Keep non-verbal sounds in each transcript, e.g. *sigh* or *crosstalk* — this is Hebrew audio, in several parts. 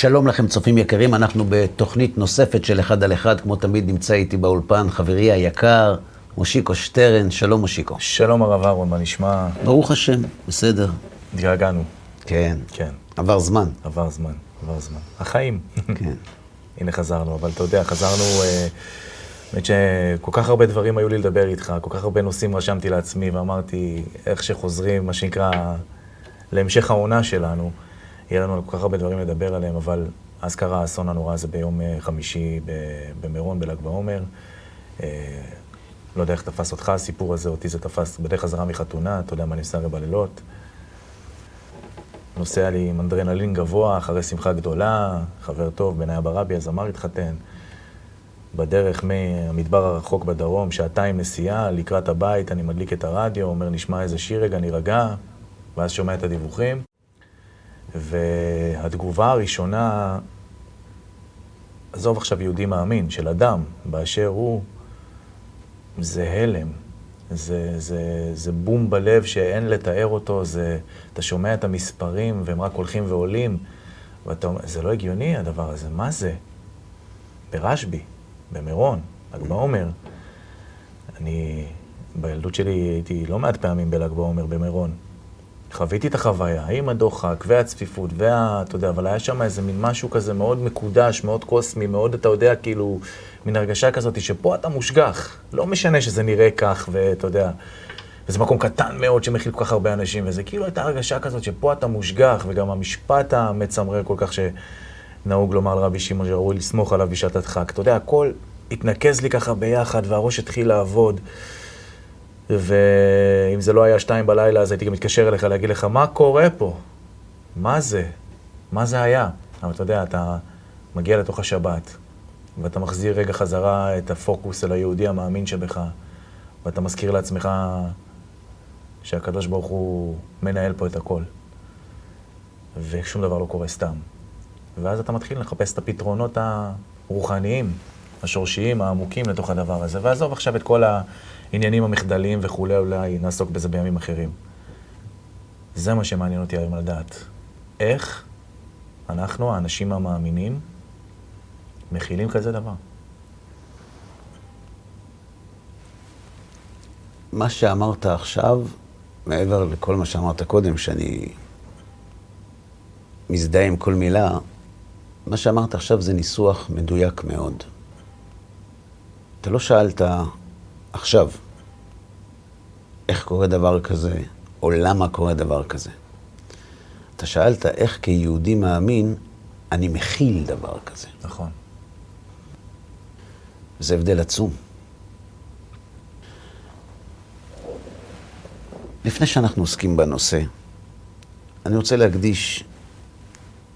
שלום לכם צופים יקרים, אנחנו בתוכנית נוספת של אחד על אחד, כמו תמיד נמצא איתי באולפן חברי היקר, מושיקו שטרן, שלום מושיקו. שלום הרב אהרון, מה נשמע? ברוך השם, בסדר. התגעגענו. כן. כן. עבר זמן. עבר זמן, עבר זמן. החיים. *laughs* כן. הנה חזרנו, אבל אתה יודע, חזרנו, אה, האמת שכל כך הרבה דברים היו לי לדבר איתך, כל כך הרבה נושאים רשמתי לעצמי ואמרתי, איך שחוזרים, מה שנקרא, להמשך העונה שלנו, יהיה לנו כל כך הרבה דברים לדבר עליהם, אבל אז קרה האסון הנורא הזה ביום אה, חמישי במירון, בל"ג בעומר. אה, לא יודע איך תפס אותך הסיפור הזה, אותי זה תפס בדרך חזרה מחתונה, אתה יודע מה אני עושה הרי בלילות. נוסע לי עם אנדרנלין גבוה, אחרי שמחה גדולה, חבר טוב, בניה ברבי, הזמר התחתן. בדרך מהמדבר הרחוק בדרום, שעתיים נסיעה, לקראת הבית, אני מדליק את הרדיו, אומר, נשמע איזה שיר רגע, נירגע, ואז שומע את הדיווחים. והתגובה הראשונה, עזוב עכשיו יהודי מאמין, של אדם, באשר הוא, זה הלם. זה, זה, זה בום בלב שאין לתאר אותו, זה, אתה שומע את המספרים והם רק הולכים ועולים, ואתה אומר, זה לא הגיוני הדבר הזה, מה זה? ברשב"י, במירון, ל"ג בעומר. אני, בילדות שלי הייתי לא מעט פעמים בל"ג בעומר במירון. חוויתי את החוויה, עם הדוחק והצפיפות וה... אתה יודע, אבל היה שם איזה מין משהו כזה מאוד מקודש, מאוד קוסמי, מאוד, אתה יודע, כאילו, מין הרגשה כזאת שפה אתה מושגח. לא משנה שזה נראה כך, ואתה יודע, וזה מקום קטן מאוד שמכיל כל כך הרבה אנשים, וזה כאילו הייתה הרגשה כזאת שפה אתה מושגח, וגם המשפט המצמרר כל כך שנהוג לומר לרבי שמעון שראוי לסמוך עליו בשעת הדחק. אתה יודע, הכל התנקז לי ככה ביחד, והראש התחיל לעבוד. ואם זה לא היה שתיים בלילה, אז הייתי גם מתקשר אליך להגיד לך, מה קורה פה? מה זה? מה זה היה? אבל אתה יודע, אתה מגיע לתוך השבת, ואתה מחזיר רגע חזרה את הפוקוס אל היהודי המאמין שבך, ואתה מזכיר לעצמך שהקדוש ברוך הוא מנהל פה את הכל, ושום דבר לא קורה סתם. ואז אתה מתחיל לחפש את הפתרונות הרוחניים, השורשיים, העמוקים לתוך הדבר הזה. ועזוב עכשיו את כל העניינים המחדליים וכולי, אולי נעסוק בזה בימים אחרים. זה מה שמעניין אותי היום לדעת. איך אנחנו, האנשים המאמינים, מכילים כזה דבר. מה שאמרת עכשיו, מעבר לכל מה שאמרת קודם, שאני מזדהה עם כל מילה, מה שאמרת עכשיו זה ניסוח מדויק מאוד. אתה לא שאלת עכשיו איך קורה דבר כזה, או למה קורה דבר כזה. אתה שאלת איך כיהודי מאמין אני מכיל דבר כזה. נכון. זה הבדל עצום. לפני שאנחנו עוסקים בנושא, אני רוצה להקדיש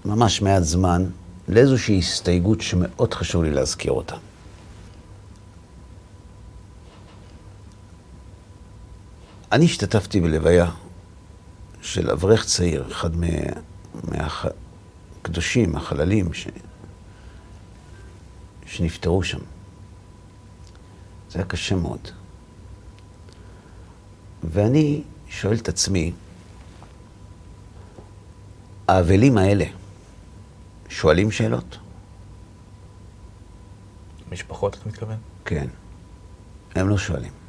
ממש מעט זמן לאיזושהי הסתייגות שמאוד חשוב לי להזכיר אותה. אני השתתפתי בלוויה של אברך צעיר, אחד מהקדושים, החללים, ש... שנפטרו שם. זה היה קשה מאוד. ואני שואל את עצמי, האבלים האלה שואלים שאלות? משפחות, אתה מתכוון? כן. הם לא שואלים.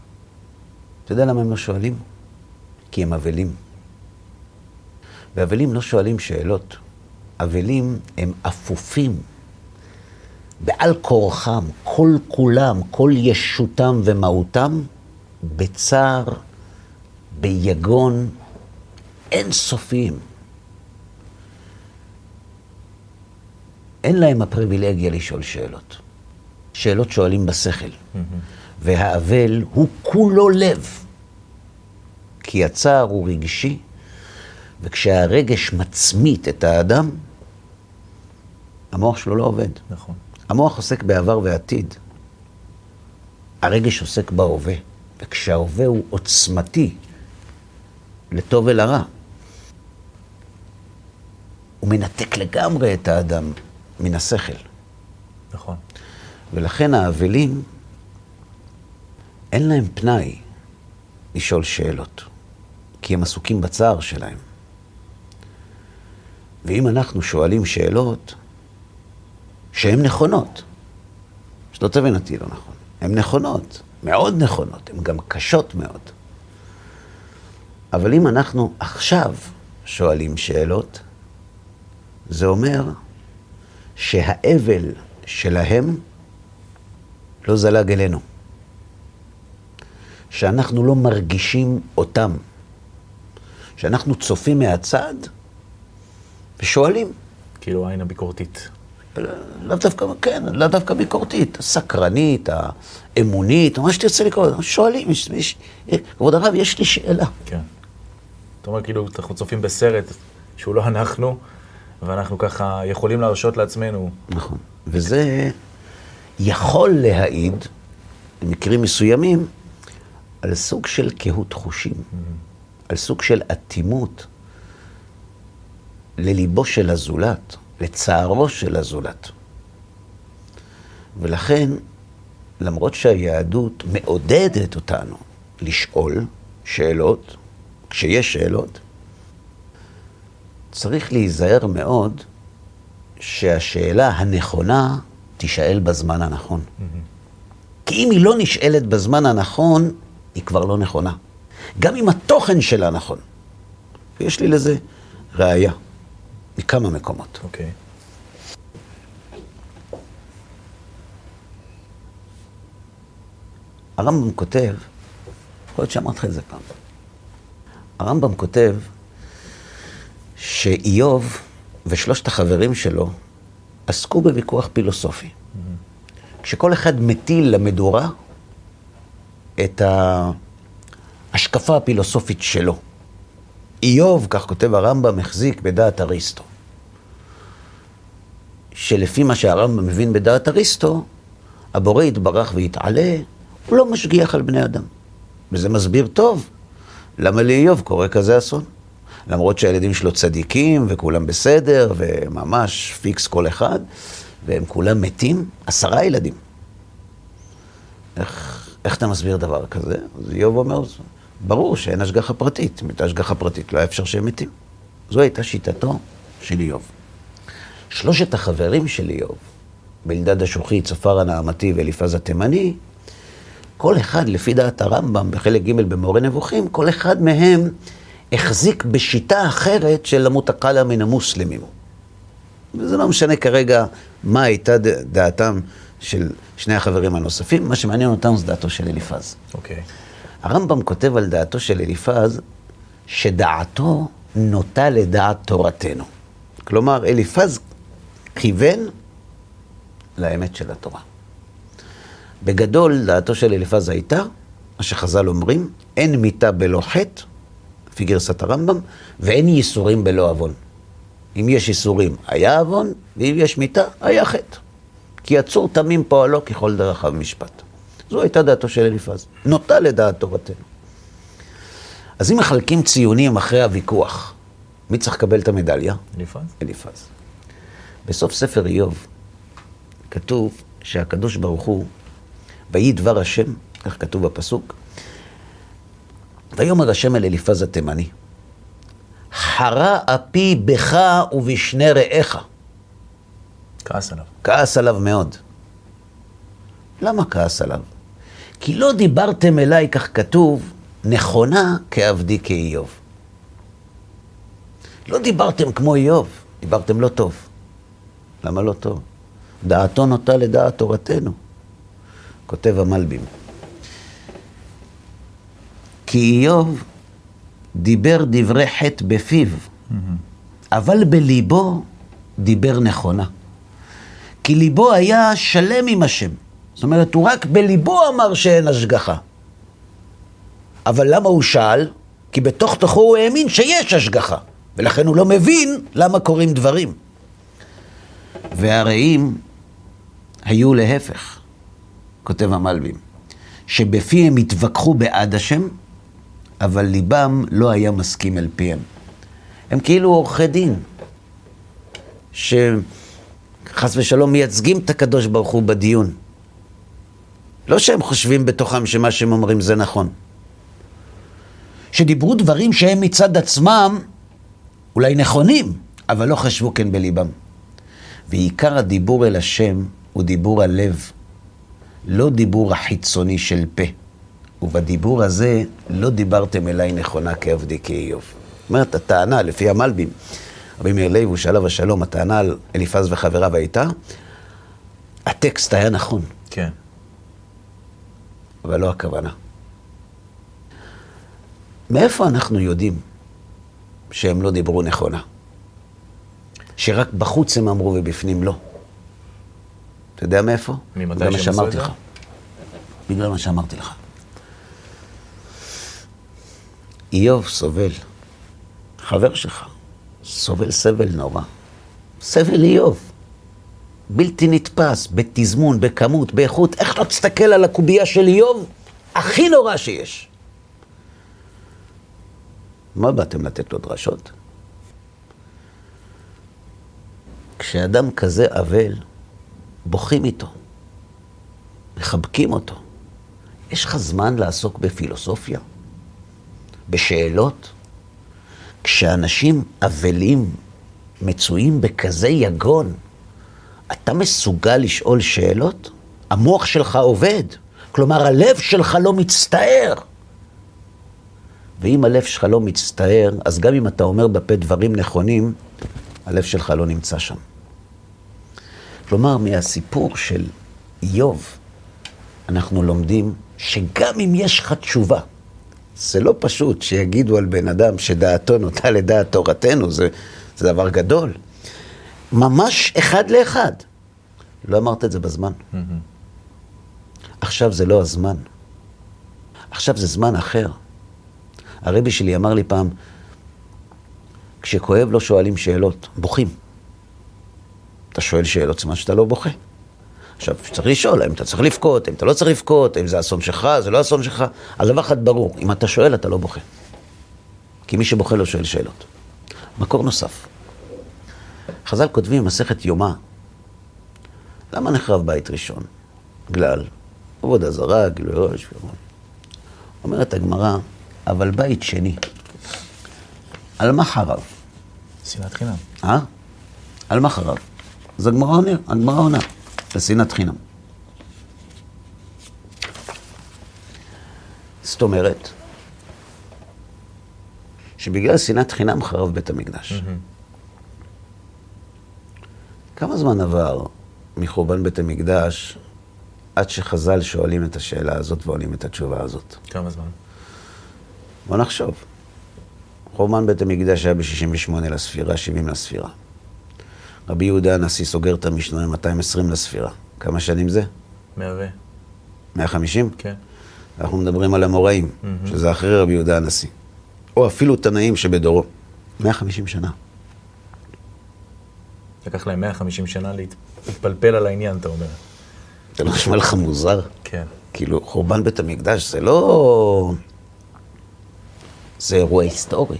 אתה יודע למה הם לא שואלים? כי הם אבלים. ואבלים לא שואלים שאלות. אבלים הם אפופים. בעל כורחם, כל כולם, כל ישותם ומהותם, בצער, ביגון אינסופיים. אין להם הפריבילגיה לשאול שאלות. שאלות שואלים בשכל. Mm-hmm. והאבל הוא כולו לב. כי הצער הוא רגשי, וכשהרגש מצמית את האדם, המוח שלו לא עובד. נכון. המוח עוסק בעבר ועתיד. הרגש עוסק בהווה, וכשההווה הוא עוצמתי, לטוב ולרע, הוא מנתק לגמרי את האדם מן השכל. נכון. ולכן האבלים, אין להם פנאי לשאול שאלות, כי הם עסוקים בצער שלהם. ואם אנחנו שואלים שאלות, שהן נכונות. שלא תבין אותי לא נכון. הן נכונות, מאוד נכונות, הן גם קשות מאוד. אבל אם אנחנו עכשיו שואלים שאלות, זה אומר שהאבל שלהם לא זלג אלינו. שאנחנו לא מרגישים אותם. שאנחנו צופים מהצד ושואלים. כאילו העין הביקורתית. לאו דווקא, כן, לאו דווקא ביקורתית, הסקרנית, האמונית, מה שתרצה לקרוא, שואלים, יש, יש, כבוד הרב, יש לי שאלה. כן. אתה אומר, כאילו, אנחנו צופים בסרט שהוא לא אנחנו, ואנחנו ככה יכולים להרשות לעצמנו. נכון. וזה יכול להעיד, במקרים מסוימים, על סוג של קהות חושים. על סוג של אטימות לליבו של הזולת, לצערו של הזולת. ולכן, למרות שהיהדות מעודדת אותנו לשאול שאלות, כשיש שאלות, צריך להיזהר מאוד שהשאלה הנכונה תישאל בזמן הנכון. Mm-hmm. כי אם היא לא נשאלת בזמן הנכון, היא כבר לא נכונה. גם אם התוכן שלה נכון. ויש לי לזה ראייה מכמה מקומות. אוקיי. Okay. הרמב"ם כותב, יכול להיות שאמרתי לך את זה פעם, הרמב"ם כותב שאיוב ושלושת החברים שלו עסקו בוויכוח פילוסופי. Mm-hmm. כשכל אחד מטיל למדורה את ההשקפה הפילוסופית שלו. איוב, כך כותב הרמב"ם, החזיק בדעת אריסטו. שלפי מה שהרמב"ם מבין בדעת אריסטו, הבורא יתברך ויתעלה, הוא לא משגיח על בני אדם. וזה מסביר טוב למה לאיוב קורה כזה אסון. למרות שהילדים שלו צדיקים וכולם בסדר, וממש פיקס כל אחד, והם כולם מתים, עשרה ילדים. איך, איך אתה מסביר דבר כזה? אז איוב אומר, ברור שאין השגחה פרטית. אם הייתה השגחה פרטית, לא היה אפשר שהם מתים. זו הייתה שיטתו של איוב. שלושת החברים של איוב, בלדד השוחי, צפר הנעמתי ואליפז התימני, כל אחד, לפי דעת הרמב"ם, בחלק ג' במורה נבוכים, כל אחד מהם החזיק בשיטה אחרת של המותקלה מן המוסלמים. וזה לא משנה כרגע מה הייתה דעתם של שני החברים הנוספים, מה שמעניין אותם זה דעתו של אליפז. אוקיי. Okay. הרמב"ם כותב על דעתו של אליפז, שדעתו נוטה לדעת תורתנו. כלומר, אליפז כיוון לאמת של התורה. בגדול, דעתו של אליפז הייתה, מה שחז"ל אומרים, אין מיתה בלא חטא, לפי גרסת הרמב"ם, ואין ייסורים בלא עוון. אם יש ייסורים, היה עוון, ואם יש מיתה, היה חטא. כי יצור תמים פועלו ככל דרכיו משפט. זו הייתה דעתו של אליפז, נוטה לדעת תורתנו. אז אם מחלקים ציונים אחרי הוויכוח, מי צריך לקבל את המדליה? אליפז. אליפז. בסוף ספר איוב כתוב שהקדוש ברוך הוא, ויהי דבר השם, כך כתוב בפסוק, ויאמר השם אל אליפז התימני, חרה אפי בך ובשני רעיך. כעס עליו. כעס עליו מאוד. למה כעס עליו? כי לא דיברתם אליי, כך כתוב, נכונה כעבדי כאיוב. לא דיברתם כמו איוב, דיברתם לא טוב. למה לא טוב? דעתו נוטה לדעת תורתנו, כותב המלבים. כי איוב דיבר דברי חטא בפיו, אבל בליבו דיבר נכונה. כי ליבו היה שלם עם השם. זאת אומרת, הוא רק בליבו אמר שאין השגחה. אבל למה הוא שאל? כי בתוך תוכו הוא האמין שיש השגחה, ולכן הוא לא מבין למה קורים דברים. והרעים היו להפך, כותב המלבים, שבפיהם התווכחו בעד השם, אבל ליבם לא היה מסכים אל פיהם. הם כאילו עורכי דין, שחס ושלום מייצגים את הקדוש ברוך הוא בדיון. לא שהם חושבים בתוכם שמה שהם אומרים זה נכון. שדיברו דברים שהם מצד עצמם אולי נכונים, אבל לא חשבו כן בליבם. ועיקר הדיבור אל השם הוא דיבור הלב, לא דיבור החיצוני של פה. ובדיבור הזה לא דיברתם אליי נכונה כעבדי כאיוב. אומרת, הטענה, לפי המלבים, רבי מאיר לייב, עליו השלום, הטענה על אליפז וחבריו הייתה, הטקסט היה נכון, כן. אבל לא הכוונה. מאיפה אנחנו יודעים שהם לא דיברו נכונה? שרק בחוץ הם אמרו ובפנים לא. אתה יודע מאיפה? ממתי שהם עשו את זה? בגלל מה שאמרתי לך. איוב סובל, חבר שלך, סובל סבל נורא. סבל איוב. בלתי נתפס, בתזמון, בכמות, באיכות. איך לא תסתכל על הקובייה של איוב? הכי נורא שיש. מה באתם לתת לו דרשות? כשאדם כזה אבל, בוכים איתו, מחבקים אותו. יש לך זמן לעסוק בפילוסופיה? בשאלות? כשאנשים אבלים מצויים בכזה יגון, אתה מסוגל לשאול שאלות? המוח שלך עובד, כלומר הלב שלך לא מצטער. ואם הלב שלך לא מצטער, אז גם אם אתה אומר בפה דברים נכונים, הלב שלך לא נמצא שם. כלומר, מהסיפור של איוב, אנחנו לומדים שגם אם יש לך תשובה, זה לא פשוט שיגידו על בן אדם שדעתו נוטה לדעת תורתנו, זה, זה דבר גדול. ממש אחד לאחד. לא אמרת את זה בזמן. עכשיו זה לא הזמן. עכשיו זה זמן אחר. הרבי שלי אמר לי פעם, כשכואב לא שואלים שאלות, בוכים. אתה שואל שאלות, סימן שאתה לא בוכה. עכשיו, צריך לשאול, האם אתה צריך לבכות, האם אתה לא צריך לבכות, האם זה אסון שלך, זה לא אסון שלך. אז דבר אחד ברור, אם אתה שואל, אתה לא בוכה. כי מי שבוכה לא שואל שאלות. מקור נוסף. חז"ל כותבים במסכת יומא, למה נחרב בית ראשון? בגלל עבודה זרה, גילוי ראש. אומרת הגמרא, אבל בית שני, על מה חרב? שנאת חינם. אה? על מה חרב? אז הגמרא עונה, הגמרא עונה, לשנאת חינם. זאת אומרת, שבגלל שנאת חינם חרב בית המקדש. כמה זמן עבר מחורבן בית המקדש עד שחז"ל שואלים את השאלה הזאת ועונים את התשובה הזאת? כמה זמן? בוא נחשוב. חורבן בית המקדש היה ב-68 לספירה, 70 לספירה. רבי יהודה הנשיא סוגר את המשנה 220 לספירה. כמה שנים זה? ו... 150? כן. אנחנו מדברים על המוראים, שזה אחרי רבי יהודה הנשיא. או אפילו תנאים שבדורו. 150 שנה. לקח להם 150 שנה להתפלפל על העניין, אתה אומר. זה לא נשמע לך מוזר? כן. כאילו, חורבן בית המקדש זה לא... זה אירוע היסטורי.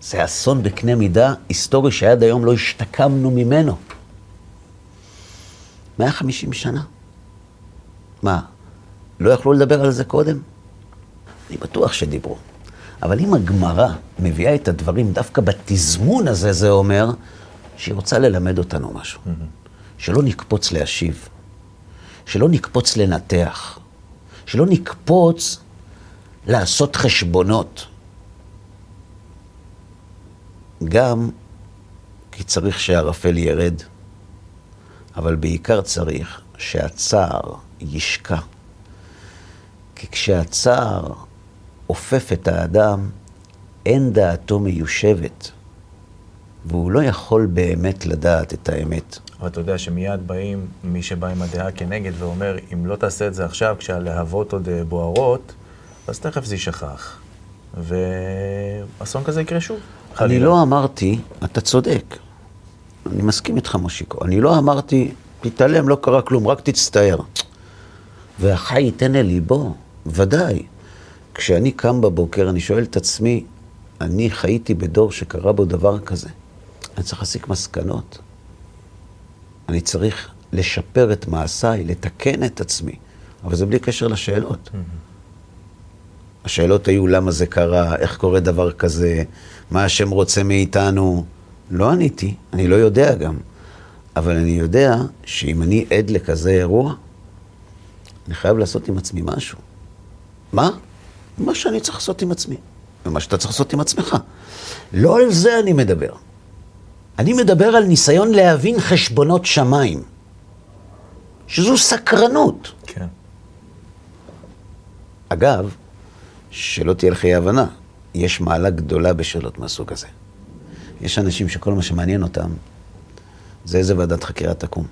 זה אסון בקנה מידה היסטורי שעד היום לא השתקמנו ממנו. 150 שנה. מה, לא יכלו לדבר על זה קודם? אני בטוח שדיברו. אבל אם הגמרא מביאה את הדברים דווקא בתזמון הזה, זה אומר שהיא רוצה ללמד אותנו משהו. שלא נקפוץ להשיב, שלא נקפוץ לנתח, שלא נקפוץ לעשות חשבונות. גם כי צריך שהערפל ירד, אבל בעיקר צריך שהצער ישקע. כי כשהצער עופף את האדם, אין דעתו מיושבת, והוא לא יכול באמת לדעת את האמת. אבל אתה יודע שמיד באים מי שבא עם הדעה כנגד ואומר, אם לא תעשה את זה עכשיו, כשהלהבות עוד אה, בוערות, אז תכף זה יישכח. ואסון כזה יקרה שוב. אני חלילה. לא אמרתי, אתה צודק, אני מסכים איתך, מושיקו. אני לא אמרתי, תתעלם, לא קרה כלום, רק תצטער. והחי ייתן אל ליבו, ודאי. כשאני קם בבוקר, אני שואל את עצמי, אני חייתי בדור שקרה בו דבר כזה. אני צריך להסיק מסקנות. אני צריך לשפר את מעשיי, לתקן את עצמי, אבל זה בלי קשר לשאלות. השאלות היו למה זה קרה, איך קורה דבר כזה, מה השם רוצה מאיתנו. לא עניתי, אני לא יודע גם. אבל אני יודע שאם אני עד לכזה אירוע, אני חייב לעשות עם עצמי משהו. מה? מה שאני צריך לעשות עם עצמי, ומה שאתה צריך לעשות עם עצמך. לא על זה אני מדבר. אני מדבר על ניסיון להבין חשבונות שמיים, שזו סקרנות. כן. אגב, שלא תהיה לך אי הבנה, יש מעלה גדולה בשאלות מהסוג הזה. יש אנשים שכל מה שמעניין אותם זה איזה ועדת חקירה תקום.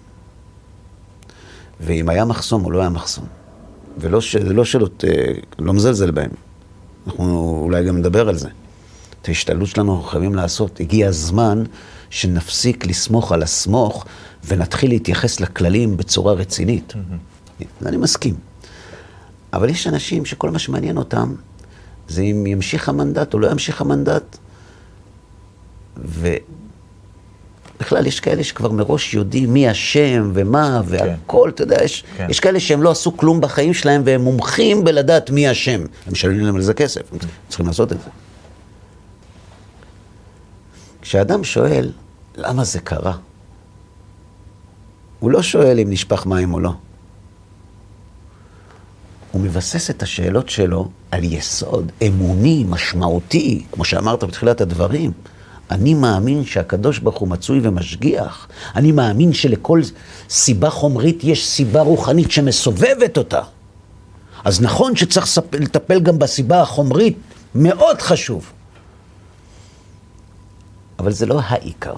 ואם היה מחסום או לא היה מחסום. ולא ש... לא שאלות, אה, לא מזלזל בהם. אנחנו אולי גם נדבר על זה. את ההשתלטות שלנו אנחנו חייבים לעשות. הגיע הזמן שנפסיק לסמוך על הסמוך ונתחיל להתייחס לכללים בצורה רצינית. Mm-hmm. אני מסכים. אבל יש אנשים שכל מה שמעניין אותם זה אם ימשיך המנדט או לא ימשיך המנדט. ובכלל, יש כאלה שכבר מראש יודעים מי אשם ומה והכל, כן. אתה יודע, יש, כן. יש כאלה שהם לא עשו כלום בחיים שלהם והם מומחים בלדעת מי אשם. הם משלמים להם על זה כסף, הם צריכים לעשות את זה. כשאדם שואל, למה זה קרה? הוא לא שואל אם נשפך מים או לא. הוא מבסס את השאלות שלו על יסוד אמוני, משמעותי, כמו שאמרת בתחילת הדברים. אני מאמין שהקדוש ברוך הוא מצוי ומשגיח. אני מאמין שלכל סיבה חומרית יש סיבה רוחנית שמסובבת אותה. אז נכון שצריך לטפל גם בסיבה החומרית, מאוד חשוב. אבל זה לא העיקר.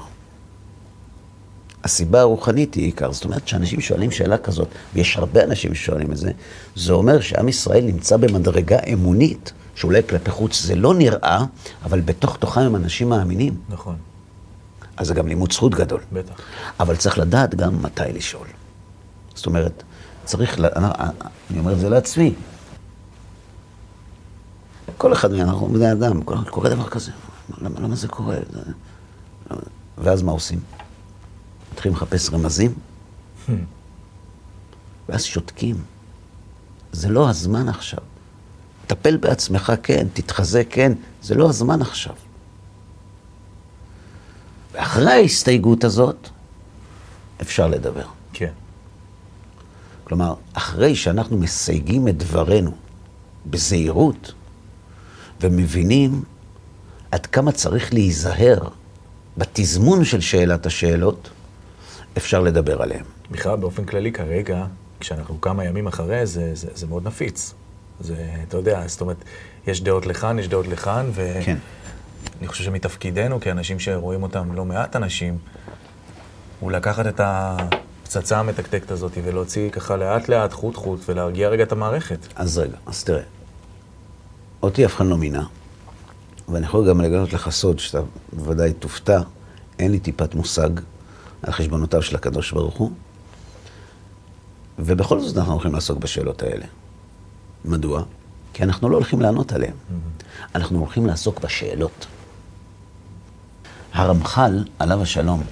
הסיבה הרוחנית היא עיקר. זאת אומרת, כשאנשים שואלים שאלה כזאת, ויש הרבה אנשים ששואלים את זה, זה אומר שעם ישראל נמצא במדרגה אמונית, שאולי כלפי חוץ זה לא נראה, אבל בתוך תוכם הם אנשים מאמינים. נכון. אז זה גם לימוד זכות גדול. בטח. אבל צריך לדעת גם מתי לשאול. זאת אומרת, צריך, אני אומר את זה לעצמי. כל אחד מאנחנו בני אדם, קורה דבר כזה, למה, למה זה קורה? ואז מה עושים? מתחילים לחפש רמזים, hmm. ואז שותקים. זה לא הזמן עכשיו. טפל בעצמך, כן, תתחזק, כן, זה לא הזמן עכשיו. ואחרי ההסתייגות הזאת, אפשר לדבר. כן. כלומר, אחרי שאנחנו מסייגים את דברנו בזהירות, ומבינים עד כמה צריך להיזהר בתזמון של שאלת השאלות, אפשר לדבר עליהם. בכלל, באופן כללי, כרגע, כשאנחנו כמה ימים אחרי, זה, זה, זה מאוד נפיץ. זה, אתה יודע, זאת אומרת, יש דעות לכאן, יש דעות לכאן, ואני כן. חושב שמתפקידנו, כאנשים שרואים אותם לא מעט אנשים, הוא לקחת את הפצצה המתקתקת הזאת ולהוציא ככה לאט-לאט, חוט-חוט, ולהרגיע רגע את המערכת. אז רגע, אז תראה, אותי אף אחד לא מינה, ואני יכול גם לגלות לך סוד שאתה בוודאי תופתע, אין לי טיפת מושג על חשבונותיו של הקדוש ברוך הוא, ובכל זאת אנחנו הולכים לעסוק בשאלות האלה. מדוע? כי אנחנו לא הולכים לענות עליהן. Mm-hmm. אנחנו הולכים לעסוק בשאלות. הרמח"ל, עליו השלום,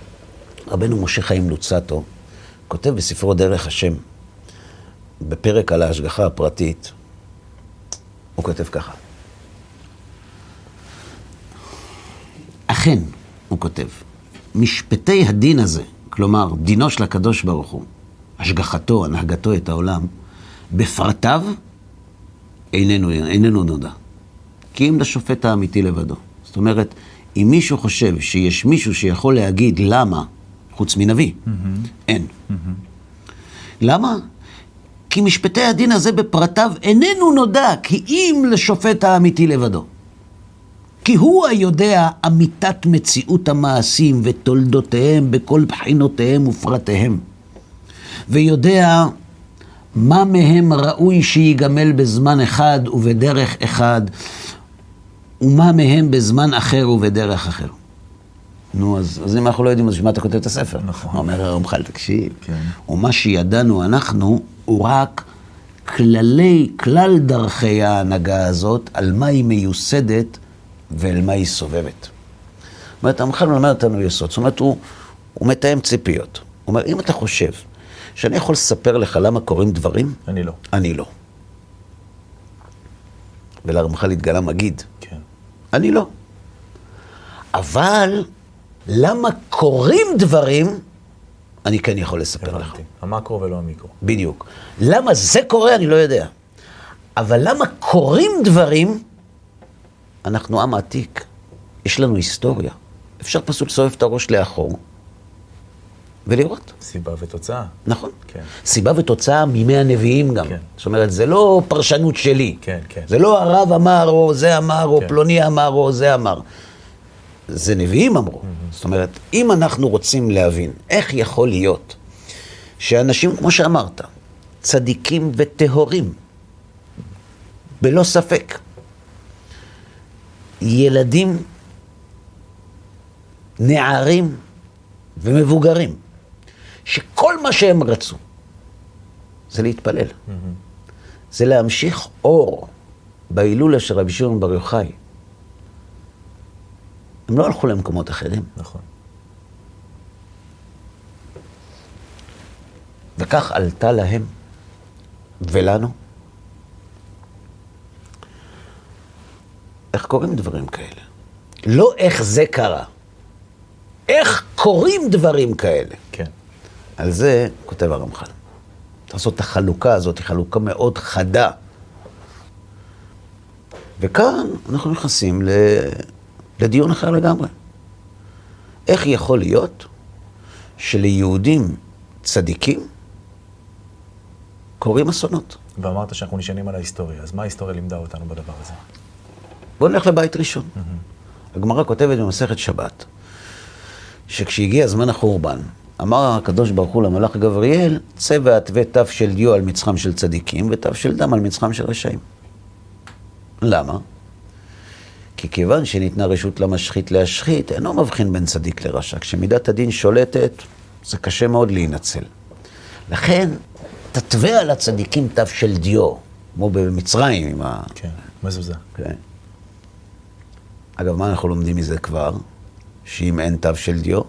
רבנו משה חיים לוצטו, כותב בספרו דרך השם, בפרק על ההשגחה הפרטית, הוא כותב ככה: אכן, הוא כותב, משפטי הדין הזה, כלומר, דינו של הקדוש ברוך הוא, השגחתו, הנהגתו את העולם, בפרטיו איננו, איננו נודע. כי אם לשופט האמיתי לבדו. זאת אומרת, אם מישהו חושב שיש מישהו שיכול להגיד למה, חוץ מנביא, mm-hmm. אין. Mm-hmm. למה? כי משפטי הדין הזה בפרטיו איננו נודע, כי אם לשופט האמיתי לבדו. כי הוא היודע אמיתת מציאות המעשים ותולדותיהם בכל בחינותיהם ופרטיהם. ויודע מה מהם ראוי שיגמל בזמן אחד ובדרך אחד, ומה מהם בזמן אחר ובדרך אחר. נו, אז, אז אם אנחנו לא יודעים, אז בשביל מה אתה כותב את הספר? נכון. אומר הרמח"ל, תקשיב. כן. ומה שידענו אנחנו, הוא רק כללי, כלל דרכי ההנהגה הזאת, על מה היא מיוסדת ואל מה היא סובבת. זאת אומרת, הרמח"ל מלמד אותנו יסוד. זאת אומרת, הוא, הוא מתאם ציפיות. הוא אומר, אם אתה חושב שאני יכול לספר לך למה קורים דברים? אני לא. אני לא. ולרמח"ל התגלה מגיד. כן. אני לא. אבל למה קורים דברים? אני כן יכול לספר לך. המקרו ולא המיקרו. בדיוק. למה זה קורה, אני לא יודע. אבל למה קורים דברים, אנחנו עם עתיק, יש לנו היסטוריה. אפשר פשוט לסובב את הראש לאחור ולראות. סיבה ותוצאה. נכון. כן. סיבה ותוצאה מימי הנביאים גם. כן. זאת אומרת, זה לא פרשנות שלי. כן, כן. זה לא הרב אמר, או זה אמר, או כן. פלוני אמר, או זה אמר. זה נביאים אמרו. זאת אומרת, אם אנחנו רוצים להבין איך יכול להיות שאנשים, כמו שאמרת, צדיקים וטהורים, בלא ספק, ילדים, נערים ומבוגרים, שכל מה שהם רצו זה להתפלל. זה להמשיך אור בהילולה של רבי שמעון בר יוחאי. הם לא הלכו למקומות אחרים. נכון. וכך עלתה להם ולנו. איך קורים דברים כאלה? לא איך זה קרה, איך קורים דברים כאלה. כן. על זה כותב הרמח"ל. צריך לעשות את החלוקה הזאת, היא חלוקה מאוד חדה. וכאן אנחנו נכנסים ל... לדיון אחר לגמרי. איך יכול להיות שליהודים צדיקים קורים אסונות? ואמרת שאנחנו נשענים על ההיסטוריה, אז מה ההיסטוריה לימדה אותנו בדבר הזה? בואו נלך לבית ראשון. הגמרא כותבת במסכת שבת, שכשהגיע זמן החורבן, אמר הקדוש ברוך הוא למלאך גבריאל, צא והתווה תו של דיו על מצחם של צדיקים ותו של דם על מצחם של רשעים. למה? כי כיוון שניתנה רשות למשחית להשחית, אינו מבחין בין צדיק לרשע. כשמידת הדין שולטת, זה קשה מאוד להינצל. לכן, תתווה על הצדיקים תו של דיו, כמו במצרים עם ה... כן, מזוזה. כן. אגב, מה אנחנו לומדים מזה כבר? שאם אין תו של דיו,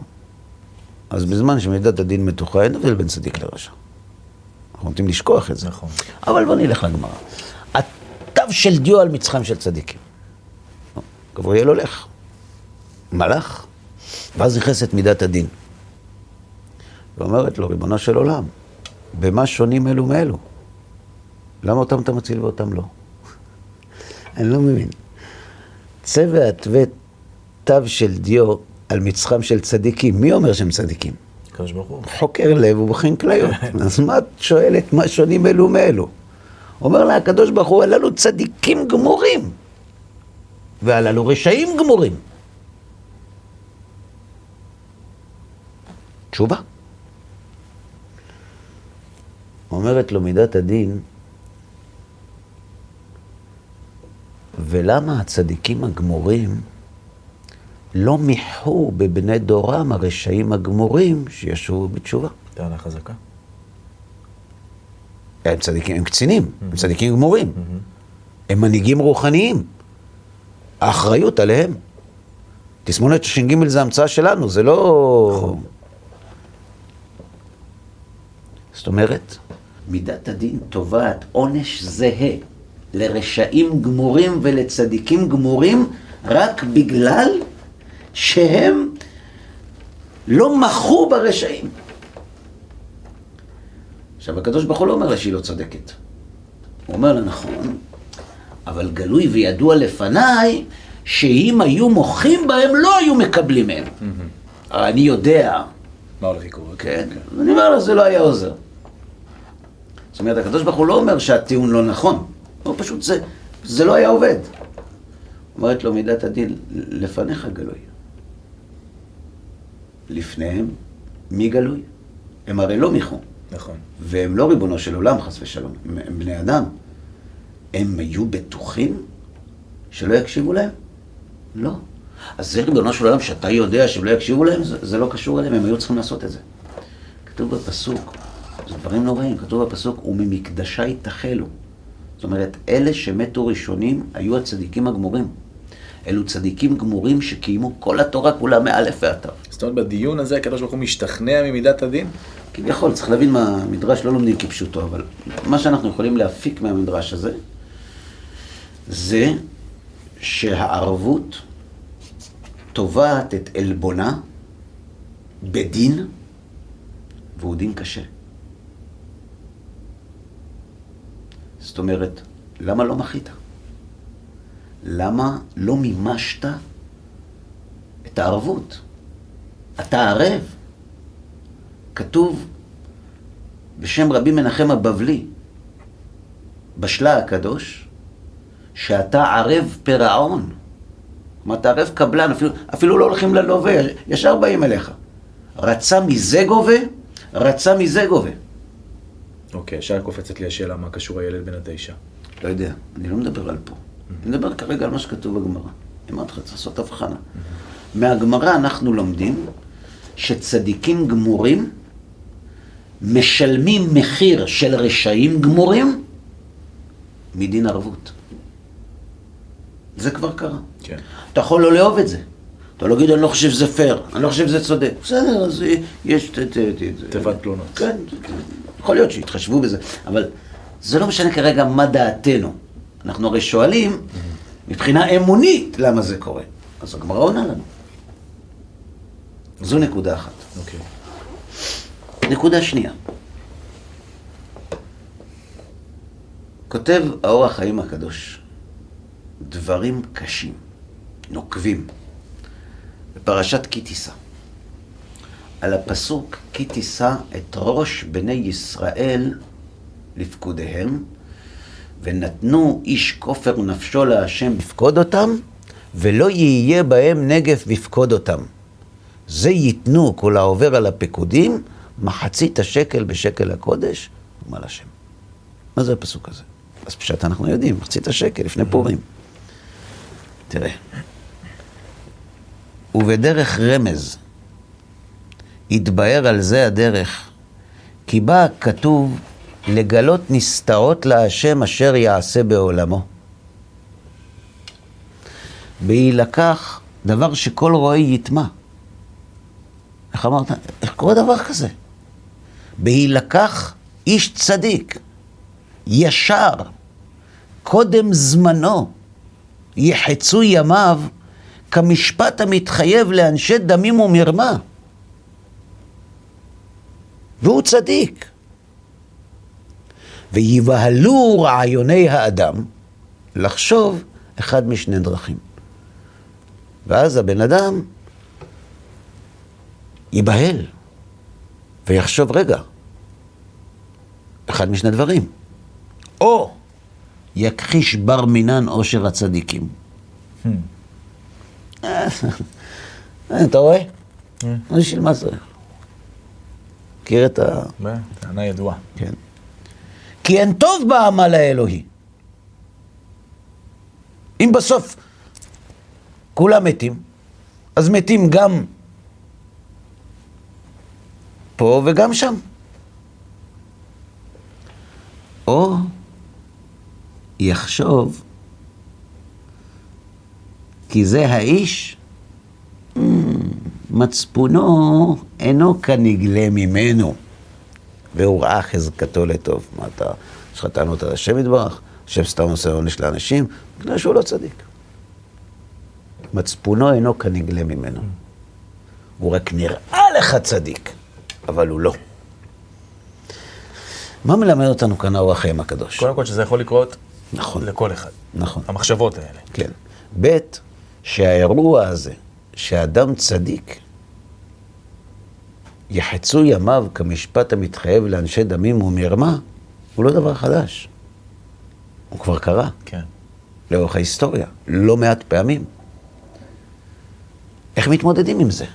אז בזמן שמידת הדין מתוחה, אין הבדל בין צדיק לרשע. אנחנו נוטים לשכוח את זה. נכון. אבל בוא נלך לגמרא. התו של דיו על מצחם של צדיקים. גבריאל הולך, מלאך, ואז נכנסת מידת הדין. ואומרת לו, ריבונו של עולם, במה שונים אלו מאלו? למה אותם אתה מציל ואותם לא? *laughs* אני לא מבין. צא והתווה תו של דיו על מצחם של צדיקים. מי אומר שהם צדיקים? הקדוש ברוך הוא. חוקר לב ובוחן כליות. *laughs* אז מה את שואלת מה שונים אלו מאלו? אומר לה הקדוש ברוך הוא, הללו צדיקים גמורים, והללו רשעים גמורים. תשובה. אומרת לו מידת הדין, ולמה הצדיקים הגמורים לא מיחו בבני דורם הרשעים הגמורים שישובו בתשובה? טענה חזקה. הם צדיקים, הם קצינים, הם צדיקים גמורים. הם מנהיגים רוחניים. האחריות עליהם. תסמונת ש"ג זה המצאה שלנו, זה לא... זאת אומרת, מידת הדין תובעת עונש זהה לרשעים גמורים ולצדיקים גמורים רק בגלל שהם לא מחו ברשעים. עכשיו, הקדוש ברוך הוא לא אומר לה שהיא לא צודקת. הוא אומר לה, נכון, אבל גלוי וידוע לפניי, שאם היו מוחים בהם, לא היו מקבלים מהם. אני יודע, מה הולך לקרות? כן, אני אומר לה, זה לא היה עוזר. זאת אומרת, הקדוש ברוך הוא לא אומר שהטיעון לא נכון, הוא פשוט, זה, זה לא היה עובד. אומרת לו מידת הדין, לפניך גלוי. לפניהם, מי גלוי? הם הרי לא מיחו. נכון. והם לא ריבונו של עולם, חס ושלום, הם, הם בני אדם. הם היו בטוחים שלא יקשיבו להם? לא. אז זה ריבונו של עולם שאתה יודע שהם לא יקשיבו להם, זה, זה לא קשור אליהם, הם היו צריכים לעשות את זה. כתוב בפסוק, זה דברים נוראים, כתוב בפסוק, וממקדשי תחלו. זאת אומרת, אלה שמתו ראשונים היו הצדיקים הגמורים. אלו צדיקים גמורים שקיימו כל התורה כולה מאלף ועד תו. זאת אומרת, בדיון הזה הקדוש ברוך הוא משתכנע ממידת הדין? כביכול, צריך להבין מה המדרש לא לומדים כפשוטו, אבל מה שאנחנו יכולים להפיק מהמדרש הזה, זה שהערבות תובעת את עלבונה בדין והוא דין קשה. אומרת, למה לא מחית? למה לא מימשת את הערבות? אתה ערב. כתוב בשם רבי מנחם הבבלי, בשלה הקדוש, שאתה ערב פירעון. כלומר, אתה ערב קבלן, אפילו, אפילו לא הולכים ללווה, ישר באים אליך. רצה מזה גובה, רצה מזה גובה. אוקיי, ישר קופצת לי השאלה מה קשור הילד בן התשע. לא יודע, אני לא מדבר על פה. אני מדבר כרגע על מה שכתוב בגמרא. אמרתי לך, צריך לעשות הבחנה. מהגמרא אנחנו לומדים שצדיקים גמורים משלמים מחיר של רשעים גמורים מדין ערבות. זה כבר קרה. כן. אתה יכול לא לאהוב את זה. אתה לא להגיד, אני לא חושב שזה פייר, אני לא חושב שזה צודק. בסדר, אז יש... ת- ת- תיבת תלונות. כן, כן. יכול להיות שיתחשבו בזה, אבל זה לא משנה כרגע מה דעתנו. אנחנו הרי שואלים, מבחינה אמונית, למה זה קורה. אז הגמרא עונה לנו. זו נקודה אחת. אוקיי. נקודה שנייה. כותב האור החיים הקדוש דברים קשים, נוקבים, בפרשת כי תישא. על הפסוק כי תישא את ראש בני ישראל לפקודיהם, ונתנו איש כופר נפשו להשם לפקוד אותם, ולא יהיה בהם נגף בפקוד אותם. זה ייתנו כל העובר על הפקודים, מחצית השקל בשקל הקודש, ומעל השם. מה זה הפסוק הזה? אז פשט אנחנו יודעים, מחצית השקל לפני פורים. תראה, ובדרך רמז התבהר על זה הדרך, כי בה כתוב לגלות נסתרות להשם אשר יעשה בעולמו. בהילקח דבר שכל רואי יטמע. איך אמרת? איך קורה דבר כזה? בהילקח איש צדיק, ישר, קודם זמנו, יחצו ימיו כמשפט המתחייב לאנשי דמים ומרמה. והוא צדיק. ויבהלו רעיוני האדם לחשוב אחד משני דרכים. ואז הבן אדם ייבהל ויחשוב, רגע, אחד משני דברים. או יכחיש בר מינן עושר הצדיקים. אה, אתה רואה? בשביל מה זה? מכיר את ה... טענה ידועה. כן. כי אין טוב בעמל האלוהי. אם בסוף כולם מתים, אז מתים גם פה וגם שם. או יחשוב כי זה האיש, mm, מצפונו אינו כנגלה ממנו. והוא ראה חזקתו לטוב. מה אתה, יש לך טענות על השם יתברך? השם סתם עושה עונש לאנשים? בגלל שהוא לא צדיק. מצפונו אינו כנגלה ממנו. הוא רק נראה לך צדיק, אבל הוא לא. מה מלמד אותנו כאן האור החיים הקדוש? קודם כל שזה יכול לקרות נכון, לכל אחד. נכון. המחשבות האלה. כן. ב', שהאירוע הזה, שאדם צדיק, יחצו ימיו כמשפט המתחייב לאנשי דמים ומרמה, הוא לא דבר חדש. הוא כבר קרה כן. לאורך ההיסטוריה, לא מעט פעמים. איך מתמודדים עם זה?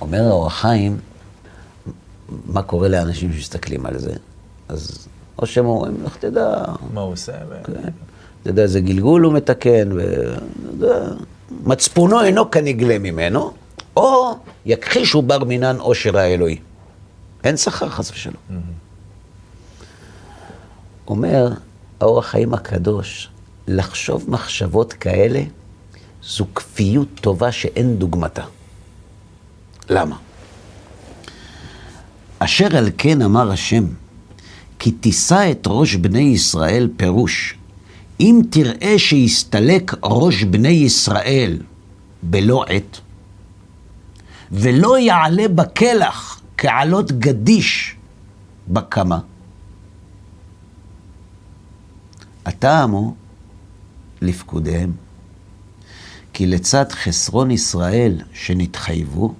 אומר האור החיים, מה קורה לאנשים שמסתכלים על זה? אז או שהם אומרים, לך תדע, מה הוא עושה? כן. אתה יודע, איזה גלגול הוא מתקן, ומצפונו אינו כנגלה ממנו, או יכחישו בר מינן עושר האלוהי. אין שכר חס ושלום. אומר האור החיים הקדוש, לחשוב מחשבות כאלה זו כפיות טובה שאין דוגמתה. למה? אשר על כן אמר השם, כי תישא את ראש בני ישראל פירוש. אם תראה שיסתלק ראש בני ישראל בלא עת, ולא יעלה בקלח כעלות גדיש בקמה. הטעם הוא לפקודיהם. כי לצד חסרון ישראל שנתחייבו,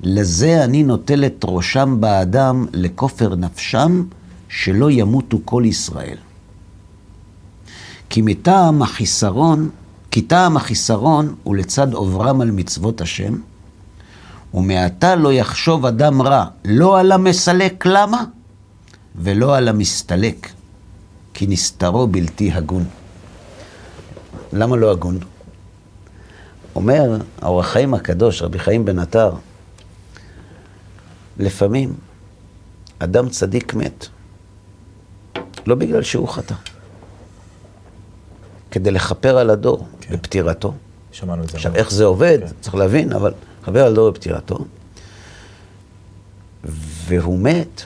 לזה אני נוטל את ראשם באדם לכופר נפשם, שלא ימותו כל ישראל. כי מטעם החיסרון, כי טעם החיסרון הוא לצד עוברם על מצוות השם, ומעתה לא יחשוב אדם רע, לא על המסלק למה, ולא על המסתלק, כי נסתרו בלתי הגון. למה לא הגון? אומר האור החיים הקדוש, רבי חיים בן עטר, לפעמים אדם צדיק מת, לא בגלל שהוא חטא, כדי לכפר על הדור כן. בפטירתו. שמענו את זה. עכשיו, איך זה עובד, כן. צריך להבין, אבל לכפר על הדור בפטירתו. והוא מת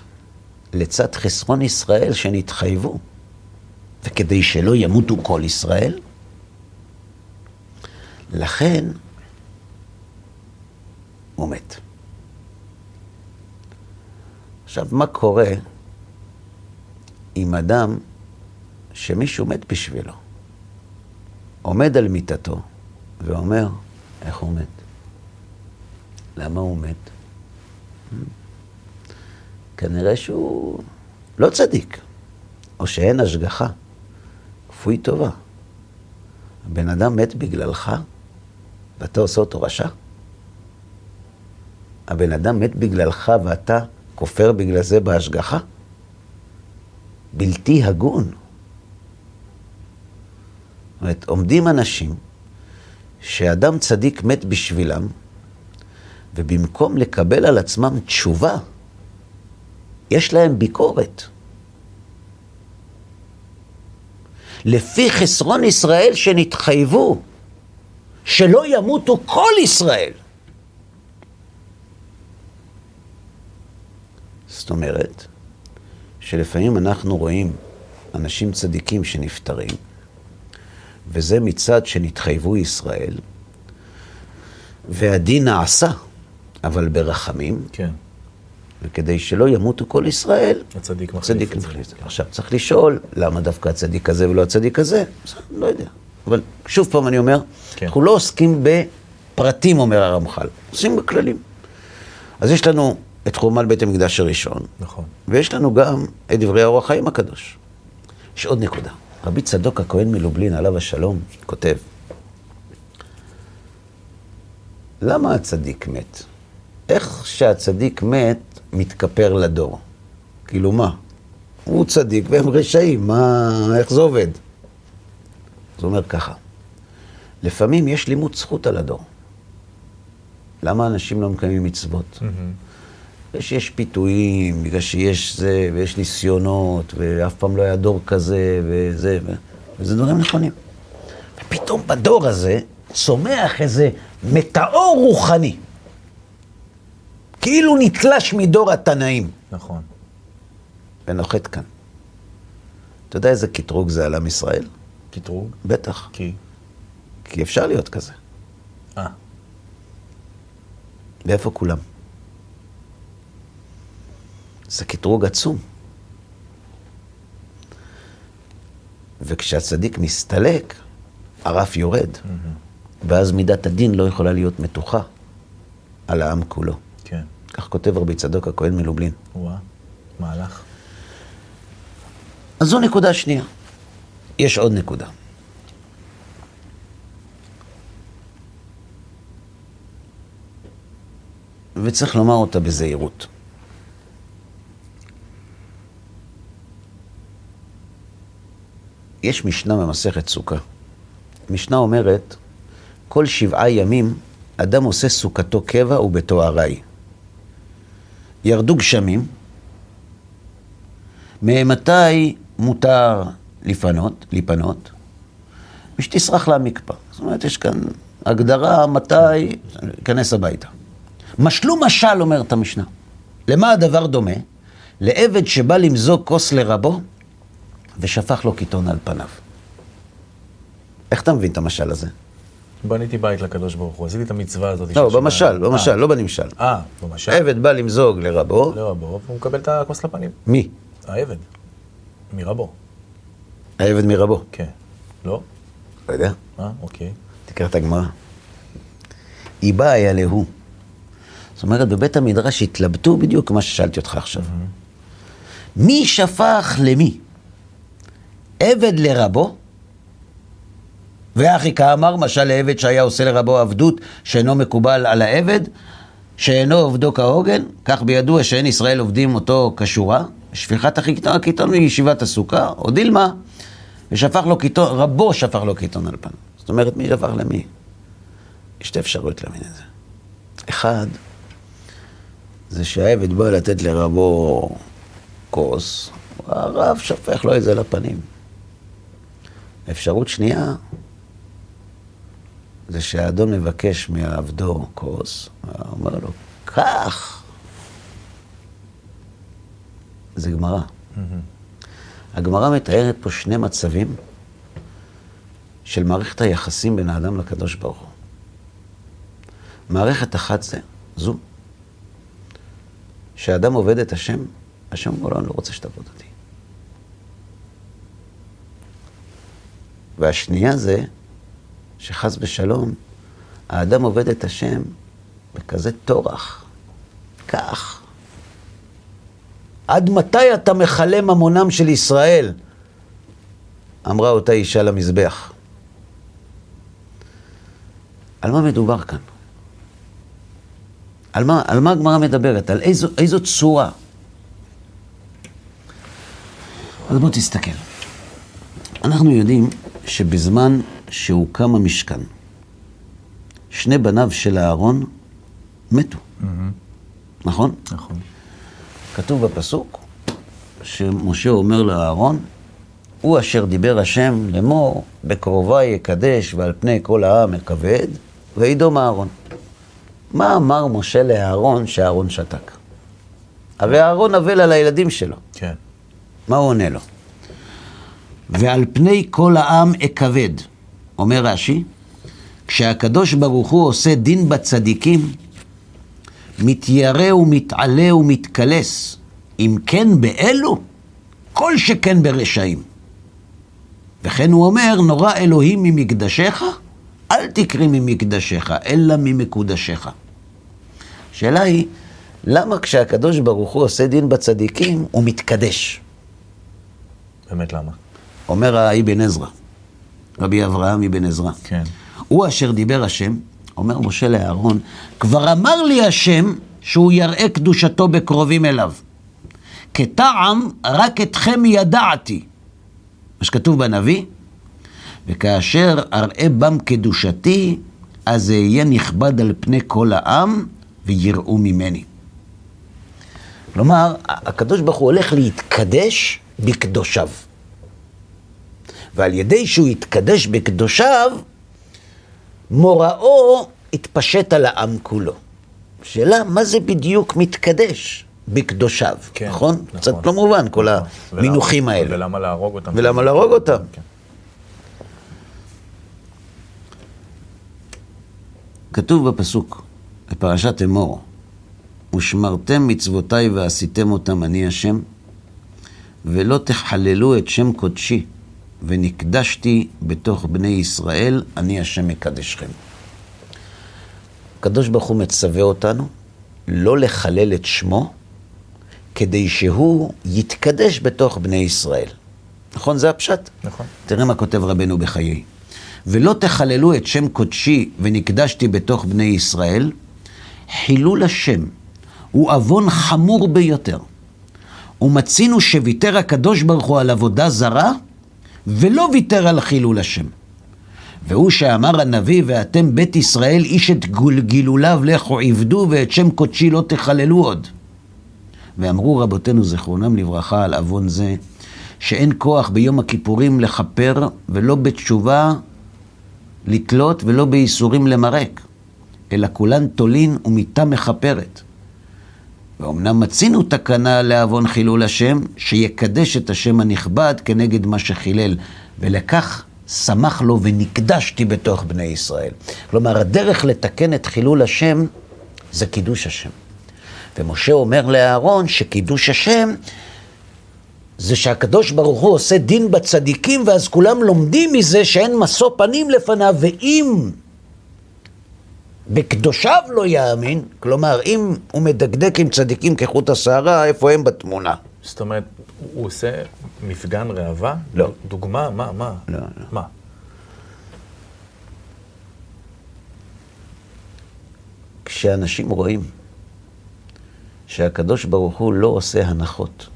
לצד חסרון ישראל שנתחייבו. וכדי שלא ימותו כל ישראל, לכן הוא מת. עכשיו, מה קורה עם אדם שמישהו מת בשבילו? עומד על מיטתו ואומר, איך הוא מת? למה הוא מת? כנראה שהוא לא צדיק, או שאין השגחה. כפוי טובה. הבן אדם מת בגללך, ואתה עושה אותו רשע? הבן אדם מת בגללך ואתה כופר בגלל זה בהשגחה? בלתי הגון. אומרת, עומדים אנשים שאדם צדיק מת בשבילם, ובמקום לקבל על עצמם תשובה, יש להם ביקורת. לפי חסרון ישראל שנתחייבו, שלא ימותו כל ישראל. זאת אומרת, שלפעמים אנחנו רואים אנשים צדיקים שנפטרים, וזה מצד שנתחייבו ישראל, והדין נעשה, אבל ברחמים. כן. וכדי שלא ימותו כל ישראל, הצדיק מחליף את זה. עכשיו, צריך לשאול, למה דווקא הצדיק הזה ולא הצדיק הזה? לא יודע. אבל שוב פעם אני אומר, כן. אנחנו לא עוסקים בפרטים, אומר הרמח"ל, עושים בכללים. אז יש לנו את חורמל בית המקדש הראשון, נכון. ויש לנו גם את דברי האור החיים הקדוש. יש עוד נקודה. רבי צדוק הכהן מלובלין, עליו השלום, כותב, למה הצדיק מת? איך שהצדיק מת, מתכפר לדור. כאילו מה? הוא צדיק והם רשעים, מה, איך זה עובד? זה אומר ככה, לפעמים יש לימוד זכות על הדור. למה אנשים לא מקיימים מצוות? Mm-hmm. שיש פיתויים, בגלל שיש זה, ויש ניסיונות, ואף פעם לא היה דור כזה, וזה, ו... וזה דברים נכונים. ופתאום בדור הזה צומח איזה מטאור רוחני. כאילו נתלש מדור התנאים. נכון. ונוחת כאן. אתה יודע איזה קטרוג זה על עם ישראל? קטרוג? בטח. כי? כי אפשר להיות כזה. אה. ואיפה כולם? זה קטרוג עצום. וכשהצדיק מסתלק, הרף יורד. Mm-hmm. ואז מידת הדין לא יכולה להיות מתוחה על העם כולו. כן. כך כותב רבי צדוק הכהן מלובלין. וואה, מהלך. אז זו נקודה שנייה. יש עוד נקודה. וצריך לומר אותה בזהירות. יש משנה במסכת סוכה. משנה אומרת, כל שבעה ימים אדם עושה סוכתו קבע וביתו ארעי. ירדו גשמים, ממתי מותר לפנות, לפנות? ושתסרח להמקפא. זאת אומרת, יש כאן הגדרה מתי להיכנס הביתה. משלו משל, אומרת המשנה. למה הדבר דומה? לעבד שבא למזוג כוס לרבו ושפך לו קיטון על פניו. איך אתה מבין את המשל הזה? בניתי בית לקדוש ברוך הוא, עשיתי את המצווה הזאת. לא, של במשל, שמירה. במשל, אה, לא בנמשל. אה, במשל. עבד בא למזוג לרבו, לא, בו, והוא מקבל את הכוס לפנים. מי? העבד. מרבו. העבד מרבו. כן. לא? לא יודע, אה, אוקיי. תקרא את הגמרא. היא באה היה להוא. זאת אומרת, בבית המדרש התלבטו בדיוק מה ששאלתי אותך עכשיו. מי שפך למי? עבד לרבו? ואחי כאמר, משל לעבד שהיה עושה לרבו עבדות שאינו מקובל על העבד, שאינו עובדו כהוגן, כך בידוע שאין ישראל עובדים אותו כשורה, שפיכת הקיטון מישיבת הסוכה, או דילמה, ושפך לו קיטון, רבו שפך לו קיטון על פניו. זאת אומרת, מי שפך למי? יש שתי אפשרויות להבין את זה. אחד, זה שהעבד בא לתת לרבו כוס, הרב שפך לו את זה לפנים. אפשרות שנייה, זה שהאדון מבקש מעבדו כוס, אומר לו, קח. זה גמרא. הגמרא מתארת פה שני מצבים של מערכת היחסים בין האדם לקדוש ברוך הוא. מערכת אחת זה, זו, שהאדם עובד את השם, השם אומר לו, אני לא רוצה שתעבוד אותי. והשנייה זה, שחס ושלום, האדם עובד את השם בכזה טורח. כך. עד מתי אתה מכלה ממונם של ישראל? אמרה אותה אישה למזבח. על מה מדובר כאן? על מה, מה הגמרא מדברת? על איזו, איזו צורה? אז בוא תסתכל. אנחנו יודעים שבזמן שהוקם המשכן, שני בניו של אהרון מתו, נכון? נכון. כתוב בפסוק שמשה אומר לאהרון, הוא אשר דיבר השם לאמור, בקרובי יקדש ועל פני כל העם אכבד, וידום אהרון. מה אמר משה לאהרון שאהרון שתק? הרי אהרון אבל על הילדים שלו. כן. מה הוא עונה לו? ועל פני כל העם אכבד, אומר רש"י, כשהקדוש ברוך הוא עושה דין בצדיקים, מתיירא ומתעלה ומתקלס, אם כן באלו, כל שכן ברשעים. וכן הוא אומר, נורא אלוהים ממקדשך, אל תקרי ממקדשך, אלא ממקודשך. השאלה היא, למה כשהקדוש ברוך הוא עושה דין בצדיקים, הוא מתקדש? באמת למה? אומר האבן עזרא, רבי אברהם אבן עזרא. כן. הוא אשר דיבר השם, אומר משה לאהרון, כבר אמר לי השם שהוא יראה קדושתו בקרובים אליו. כטעם רק אתכם ידעתי. מה שכתוב בנביא, וכאשר אראה בם קדושתי, אז אהיה נכבד על פני כל העם ויראו ממני. כלומר, הקדוש ברוך הוא הולך להתקדש בקדושיו. ועל ידי שהוא יתקדש בקדושיו, מוראו יתפשט על העם כולו. שאלה, מה זה בדיוק מתקדש בקדושיו, כן, נכון? נכון. קצת לא מובן, כל נכון. המינוחים ולמה- האלה. ולמה להרוג אותם? ולמה להרוג אותם? כן. כתוב בפסוק, בפרשת אמור, ושמרתם מצוותיי ועשיתם אותם אני השם, ולא תחללו את שם קודשי, ונקדשתי בתוך בני ישראל, אני השם מקדשכם. הקדוש ברוך הוא מצווה אותנו לא לחלל את שמו, כדי שהוא יתקדש בתוך בני ישראל. נכון? זה הפשט. נכון. תראה מה כותב רבנו בחיי. ולא תחללו את שם קודשי ונקדשתי בתוך בני ישראל, חילול השם הוא עוון חמור ביותר. ומצינו שוויתר הקדוש ברוך הוא על עבודה זרה, ולא ויתר על חילול השם. והוא שאמר הנביא, ואתם בית ישראל, איש את גילוליו לכו עבדו, ואת שם קודשי לא תחללו עוד. ואמרו רבותינו זיכרונם לברכה על עוון זה, שאין כוח ביום הכיפורים לכפר, ולא בתשובה לתלות, ולא בייסורים למרק, אלא כולן תולין ומיתה מכפרת. ואומנם מצינו תקנה לעוון חילול השם, שיקדש את השם הנכבד כנגד מה שחילל, ולכך שמח לו ונקדשתי בתוך בני ישראל. כלומר, הדרך לתקן את חילול השם זה קידוש השם. ומשה אומר לאהרון שקידוש השם זה שהקדוש ברוך הוא עושה דין בצדיקים, ואז כולם לומדים מזה שאין משוא פנים לפניו, ואם בקדושיו לא יאמין, כלומר, אם הוא מדקדק עם צדיקים כחוט השערה, איפה הם בתמונה? זאת אומרת, הוא עושה מפגן ראווה? לא. דוגמה? מה? מה? לא, לא. מה? כשאנשים רואים שהקדוש ברוך הוא לא עושה הנחות,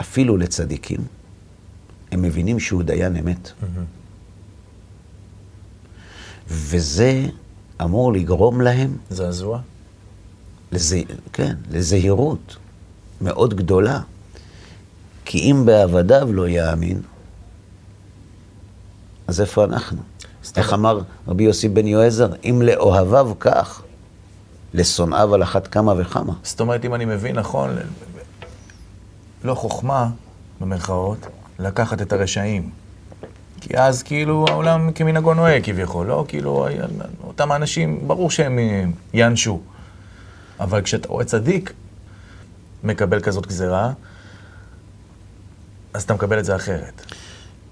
אפילו לצדיקים, הם מבינים שהוא דיין אמת. וזה אמור לגרום להם, זעזוע? לזה, כן, לזהירות מאוד גדולה. כי אם בעבדיו לא יאמין, אז איפה אנחנו? זאת איך אמר רבי יוסי בן יועזר? אם לאוהביו כך, לשונאיו על אחת כמה וכמה. זאת אומרת, אם אני מבין נכון, לא חוכמה, במרכאות, לקחת את הרשעים. כי אז כאילו העולם כמנהגו נוהג כביכול, לא? כאילו, אותם האנשים, ברור שהם יענשו. אבל כשאתה רואה צדיק מקבל כזאת גזירה, אז אתה מקבל את זה אחרת.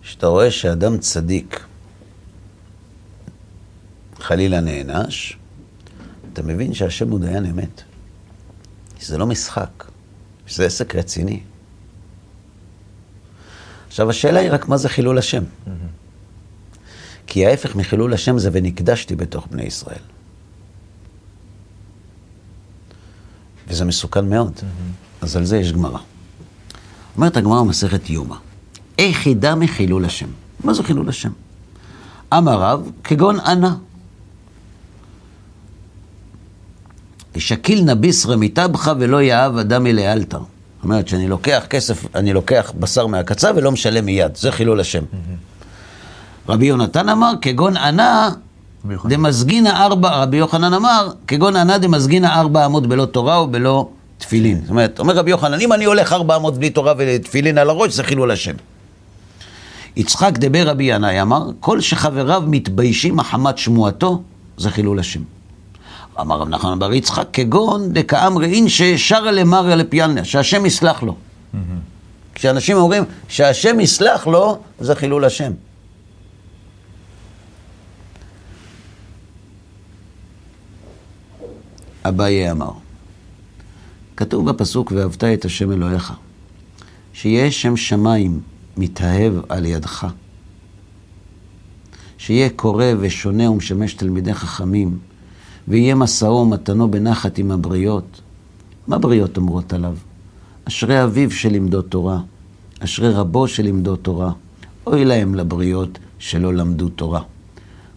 כשאתה רואה שאדם צדיק חלילה נענש, אתה מבין שהשם הוא דיין אמת. שזה לא משחק, שזה עסק רציני. עכשיו, השאלה היא רק מה זה חילול השם. כי ההפך מחילול השם זה ונקדשתי בתוך בני ישראל. וזה מסוכן מאוד. אז על זה יש גמרא. אומרת הגמרא במסכת יומא, איך ידע מחילול השם? מה זה חילול השם? אמר רב, כגון ענה. ישקיל נא ביסרא מטבחה ולא יאהב אדם אלי אלתר. זאת אומרת שאני לוקח כסף, אני לוקח בשר מהקצה ולא משלם מיד, זה חילול השם. רבי יונתן אמר, כגון ענה. דמזגינא ארבע, רבי יוחנן אמר, כגון ענה דמזגינא ארבע אמות בלא תורה ובלא תפילין. זאת אומרת, אומר רבי יוחנן, אם אני הולך ארבע אמות בלי תורה ותפילין על הראש, זה חילול השם. יצחק דבר רבי ינאי אמר, כל שחבריו מתביישים מחמת שמועתו, זה חילול השם. אמר רב נחמן בר יצחק, כגון דקאמרי אין ששרה למריה לפיאניה, שהשם יסלח לו. כשאנשים אומרים שהשם יסלח לו, זה חילול השם. אביי אמר, כתוב בפסוק, ואהבת את השם אלוהיך, שיהיה שם שמיים מתאהב על ידך, שיהיה קורא ושונה ומשמש תלמידי חכמים, ויהיה משאו ומתנו בנחת עם הבריות. מה בריות אומרות עליו? אשרי אביו שלימדו תורה, אשרי רבו שלימדו תורה, אוי להם לבריות שלא למדו תורה.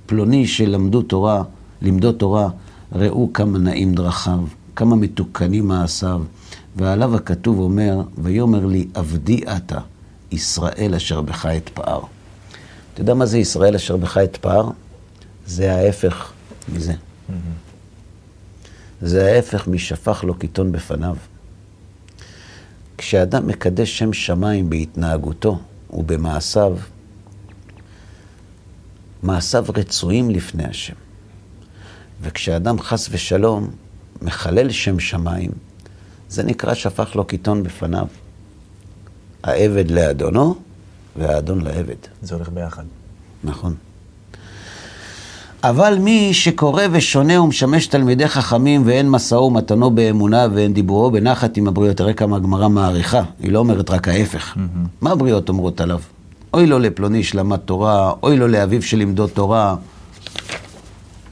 פלוני שלמדו תורה, לימדו תורה, ראו כמה נעים דרכיו, כמה מתוקנים מעשיו, ועליו הכתוב אומר, ויאמר לי, עבדי אתה, ישראל אשר בך אתפאר. אתה יודע מה זה ישראל אשר בך אתפאר? זה ההפך מזה. זה ההפך משפך לו קיטון בפניו. כשאדם מקדש שם שמיים בהתנהגותו ובמעשיו, מעשיו רצויים לפני השם. וכשאדם חס ושלום מחלל שם שמיים, זה נקרא שפך לו קיטון בפניו. העבד לאדונו והאדון לעבד. זה הולך ביחד. נכון. אבל מי שקורא ושונה ומשמש תלמידי חכמים ואין משאו ומתנו באמונה ואין דיבורו בנחת עם הבריות, תראה כמה הגמרא מעריכה, היא לא אומרת רק ההפך. מה הבריות אומרות עליו? אוי לו לפלוני שלמד תורה, אוי לו לאביו שלימדו תורה,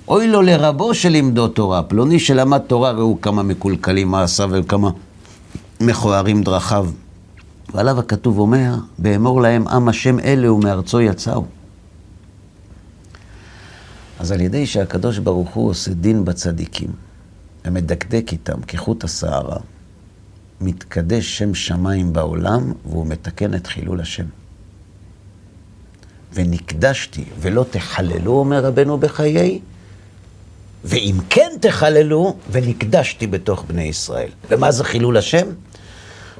אוי לו לרבו שלימדו תורה, פלוני שלמד תורה, ראו כמה מקולקלים מעשיו וכמה מכוערים דרכיו. ועליו הכתוב אומר, באמור להם עם השם אלה ומארצו יצאו. אז על ידי שהקדוש ברוך הוא עושה דין בצדיקים, ומדקדק איתם כחוט השערה, מתקדש שם שמיים בעולם, והוא מתקן את חילול השם. ונקדשתי, ולא תחללו, אומר רבנו בחיי, ואם כן תחללו, ונקדשתי בתוך בני ישראל. ומה זה חילול השם?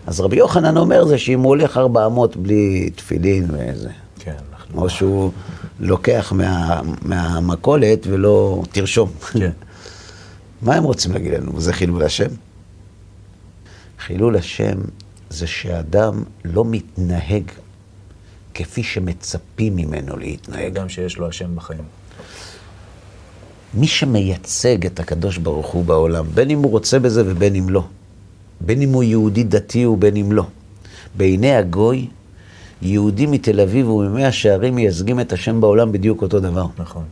אז רבי יוחנן אומר זה שאם הוא הולך ארבע אמות בלי תפילין וזה. כן, או שהוא לוקח מה, מהמכולת ולא תרשום. כן. מה הם רוצים להגיד לנו? זה חילול השם? חילול השם זה שאדם לא מתנהג כפי שמצפים ממנו להתנהג. אדם שיש לו השם בחיים. מי שמייצג את הקדוש ברוך הוא בעולם, בין אם הוא רוצה בזה ובין אם לא, בין אם הוא יהודי דתי ובין אם לא, בעיני הגוי, יהודים מתל אביב וממאה שערים מייצגים את השם בעולם בדיוק אותו דבר. נכון.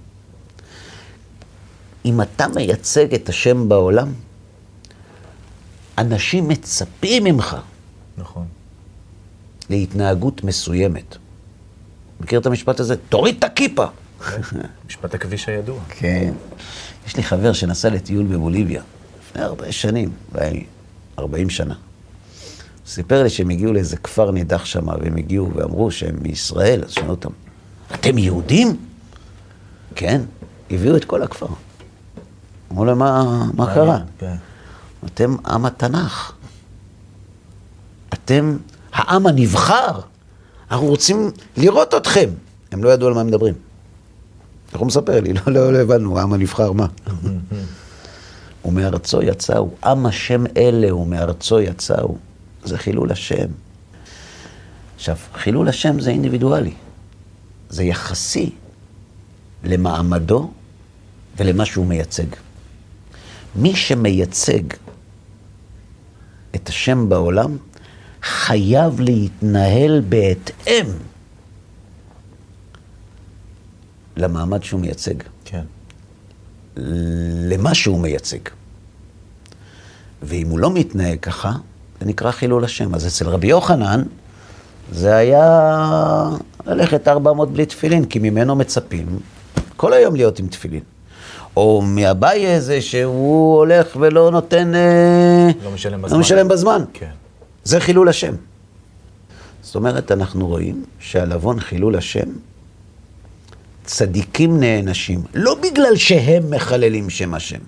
אם אתה מייצג את השם בעולם, אנשים מצפים ממך נכון. להתנהגות מסוימת. מכיר את המשפט הזה? תוריד את הכיפה. משפט הכביש הידוע. כן. יש לי חבר שנסע לטיול בבוליביה, לפני הרבה שנים, אולי 40 שנה. סיפר לי שהם הגיעו לאיזה כפר נידח שם, והם הגיעו ואמרו שהם מישראל, אז שאלו אותם, אתם יהודים? כן, הביאו את כל הכפר. אמרו להם, מה, מה קרה? כן. אתם עם התנ"ך. אתם העם הנבחר. אנחנו רוצים לראות אתכם. הם לא ידעו על מה הם מדברים. איך הוא מספר לי? לא, לא, לא הבנו, העם הנבחר מה? *laughs* ומארצו יצאו, עם השם אלה ומארצו יצאו. זה חילול השם. עכשיו, חילול השם זה אינדיבידואלי. זה יחסי למעמדו ולמה שהוא מייצג. מי שמייצג את השם בעולם, חייב להתנהל בהתאם למעמד שהוא מייצג, כן. למה שהוא מייצג. ואם הוא לא מתנהג ככה, זה נקרא חילול השם. אז אצל רבי יוחנן, זה היה ללכת 400 בלי תפילין, כי ממנו מצפים כל היום להיות עם תפילין. או מאביי זה שהוא הולך ולא נותן... אה, לא משלם בזמן. לא משלם בזמן. כן. זה חילול השם. זאת אומרת, אנחנו רואים שעל עוון חילול השם, צדיקים נענשים, לא בגלל שהם מחללים שם השם,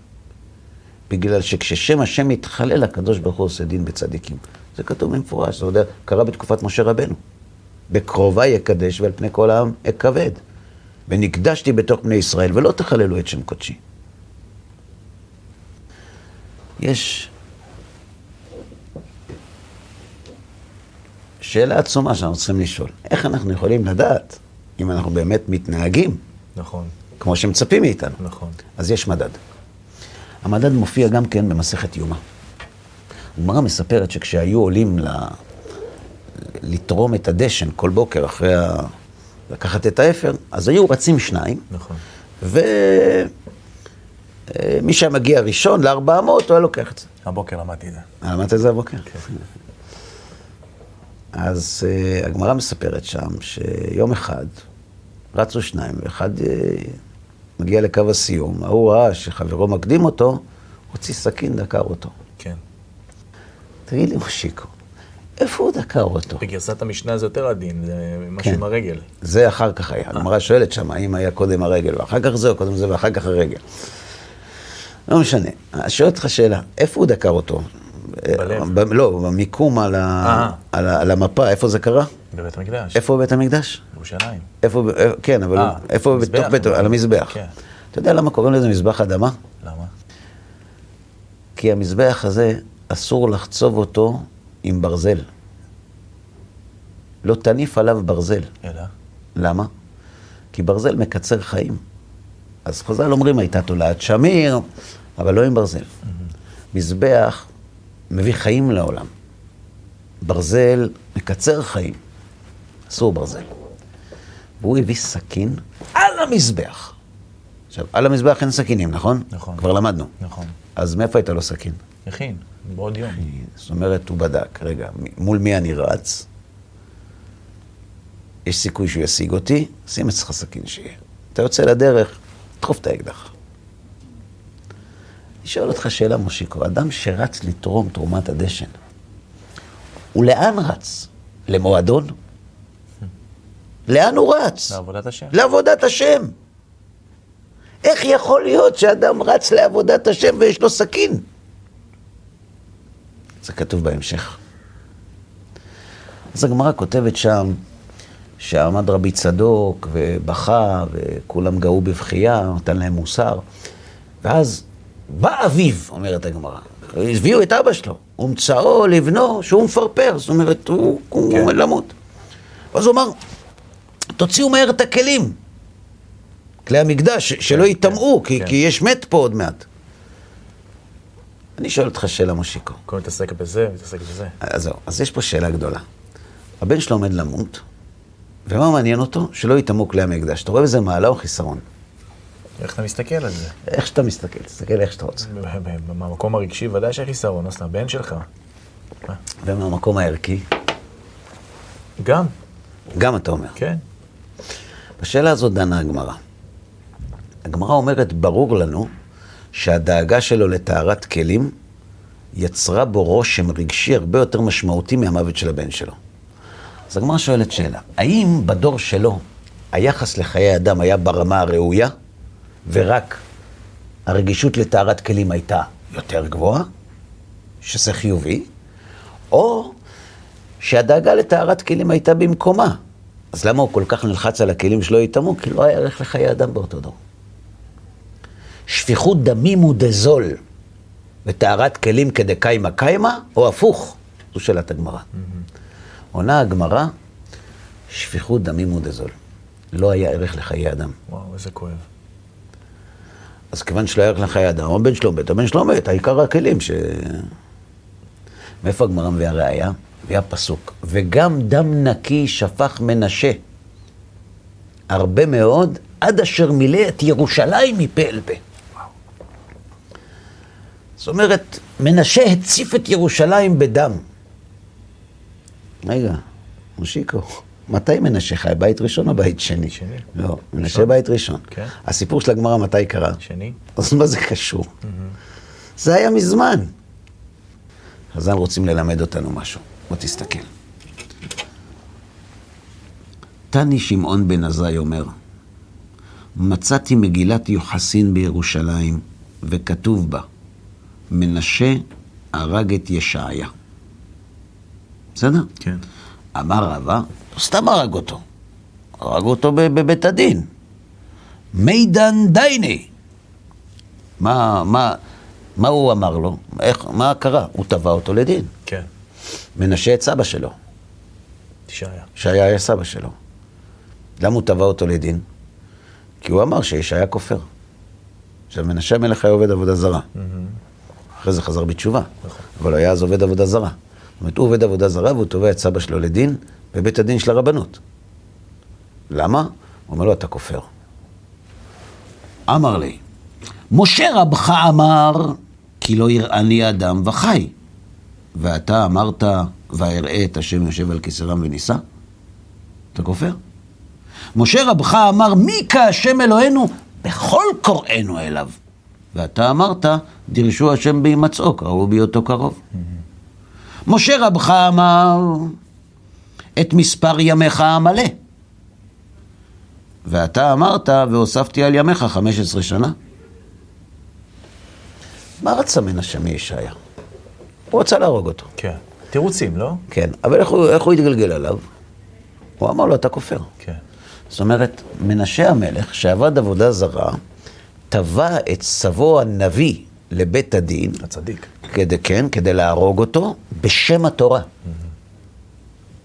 בגלל שכששם השם מתחלל, הקדוש ברוך הוא עושה דין בצדיקים. זה כתוב במפורש, זה עוד קרה בתקופת משה רבנו. בקרובה יקדש ועל פני כל העם אכבד. ונקדשתי בתוך בני ישראל, ולא תחללו את שם קודשי. יש שאלה עצומה שאנחנו צריכים לשאול. איך אנחנו יכולים לדעת אם אנחנו באמת מתנהגים נכון, כמו שמצפים מאיתנו? נכון. אז יש מדד. המדד מופיע גם כן במסכת יומא. הגמרא מספרת שכשהיו עולים ל... לתרום את הדשן כל בוקר אחרי ה... לקחת את האפר, אז היו רצים שניים, נכון. ומי שהיה מגיע ראשון ל-400, הוא היה לוקח את זה. הבוקר למדתי את זה. למדת את זה הבוקר? כן. אז uh, הגמרא מספרת שם שיום אחד רצו שניים, ואחד uh, מגיע לקו הסיום, ההוא ראה שחברו מקדים אותו, הוציא סכין, דקר אותו. כן. תגיד לי, מושיקו, איפה הוא דקר אותו? בגרסת המשנה זה יותר עדין, זה משהו כן. עם הרגל. זה אחר כך היה. הגמרא שואלת שם, האם היה קודם הרגל, ואחר כך זה, או קודם זה, ואחר כך הרגל. לא משנה. אז שואלת אותך שאלה, איפה הוא דקר אותו? בלב. ב- לא, במיקום על, ה... אה. על, ה... על המפה, איפה זה קרה? בבית המקדש. איפה בית המקדש? ירושלים. איפה, אה, כן, אבל אה, איפה מזבח, בתוך בית, על המזבח. כן. אתה יודע למה קוראים לזה מזבח אדמה? למה? כי המזבח הזה, אסור לחצוב אותו עם ברזל. לא תניף עליו ברזל. אלא? למה? כי ברזל מקצר חיים. אז חז"ל אומרים, הייתה תולעת שמיר, אבל לא עם ברזל. מזבח מביא חיים לעולם. ברזל מקצר חיים. אסור ברזל. והוא הביא סכין על המזבח. עכשיו, על המזבח אין סכינים, נכון? נכון. כבר למדנו. נכון. אז מאיפה הייתה לו סכין? הכין, בעוד יום. זאת אומרת, הוא בדק, רגע, מול מי אני רץ? יש סיכוי שהוא ישיג אותי, שים אצלך סכין שיהיה. אתה יוצא לדרך, דחוף את האקדח. אני שואל אותך שאלה, מושיקו, אדם שרץ לתרום תרומת הדשן, הוא לאן רץ? למועדון? לאן הוא רץ? לעבודת השם. לעבודת השם. איך יכול להיות שאדם רץ לעבודת השם ויש לו סכין? זה כתוב בהמשך. אז הגמרא כותבת שם שעמד רבי צדוק ובכה, וכולם גאו בבכייה, נתן להם מוסר. ואז בא אביו, אומרת הגמרא, הביאו את אבא שלו, ומצאו לבנו שהוא מפרפר, זאת אומרת, הוא כן. עומד למות. ואז הוא אמר, תוציאו מהר את הכלים, כלי המקדש, ש- שלא ייטמעו, כי, כן. כי יש מת פה עוד מעט. אני שואל אותך שאלה, מושיקו. קודם מתעסק בזה, מתעסק בזה. אז זהו, אז יש פה שאלה גדולה. הבן שלו עומד למות, ומה מעניין אותו? שלא ייטמעו כלי המקדש. אתה רואה בזה מעלה או חיסרון? איך אתה מסתכל על זה? איך שאתה מסתכל, תסתכל איך שאתה רוצה. במקום הרגשי ודאי שהחיסרון, אז הבן שלך. מה? ומהמקום הערכי, גם, גם אתה אומר. כן. בשאלה הזאת דנה הגמרא. הגמרא אומרת, ברור לנו שהדאגה שלו לטהרת כלים יצרה בו רושם רגשי הרבה יותר משמעותי מהמוות של הבן שלו. אז הגמרא שואלת שאלה, האם בדור שלו היחס לחיי אדם היה ברמה הראויה, ורק הרגישות לטהרת כלים הייתה יותר גבוהה, שזה חיובי, או שהדאגה לטהרת כלים הייתה במקומה. אז למה הוא כל כך נלחץ על הכלים שלא ייטמעו? כי לא היה ערך לחיי אדם באותו דור. שפיכות דמים הוא דזול, וטהרת כלים כדקיימא קיימא, או הפוך? זו שאלת הגמרא. עונה הגמרא, שפיכות דמים הוא דזול. לא היה ערך לחיי אדם. וואו, איזה כואב. אז כיוון שלא ערך לחיי אדם, הבן שלו מת, הבן שלו העיקר הכלים ש... מאיפה הגמרא מביאה ראייה? מביאה פסוק. וגם דם נקי שפך מנשה. הרבה מאוד, עד אשר מילא את ירושלים מפה אל פה. זאת אומרת, מנשה הציף את ירושלים בדם. רגע, מושיקו, מתי מנשה חי? בית ראשון או בית שני? שני. לא, מנשה. בית ראשון. כן. הסיפור של הגמרא מתי קרה? שני? אז מה זה קשור? זה היה מזמן. חז"ל רוצים ללמד אותנו משהו. בוא תסתכל. תני שמעון בן עזאי אומר, מצאתי מגילת יוחסין בירושלים, וכתוב בה, מנשה הרג את ישעיה. בסדר? כן. אמר רבא, סתם הרג אותו, הרג אותו בבית הדין. מידן דייני. מה, מה, מה הוא אמר לו? איך, מה קרה? הוא תבע אותו לדין. כן. מנשה את סבא שלו, ישעיה. שהיה היה סבא שלו. למה הוא תבע אותו לדין? כי הוא אמר שישעיה כופר. עכשיו, מנשה המלך היה עובד עבודה זרה. אחרי זה חזר בתשובה. נכון. אבל הוא היה אז עובד עבודה זרה. זאת אומרת, הוא עובד עבודה זרה והוא תובע את סבא שלו לדין בבית הדין של הרבנות. למה? הוא אומר לו, אתה כופר. אמר לי, משה רבך אמר, כי לא יראני אדם וחי. ואתה אמרת, ואראה את השם יושב על כיסא רם ונישא? אתה כופר? משה רבך אמר, מי כהשם אלוהינו בכל קוראינו אליו. ואתה אמרת, דירשו השם בהימצאו, קראו בהיותו קרוב. משה רבך אמר, את מספר ימיך המלא. ואתה אמרת, והוספתי על ימיך 15 שנה. מה רצה מנשה מישעיה? הוא רצה להרוג אותו. כן. תירוצים, לא? כן, אבל איך הוא, איך הוא התגלגל עליו? הוא אמר לו, אתה כופר. כן. זאת אומרת, מנשה המלך, שעבד עבודה זרה, תבע את סבו הנביא לבית הדין, הצדיק. כדי, כן, כדי להרוג אותו, בשם התורה.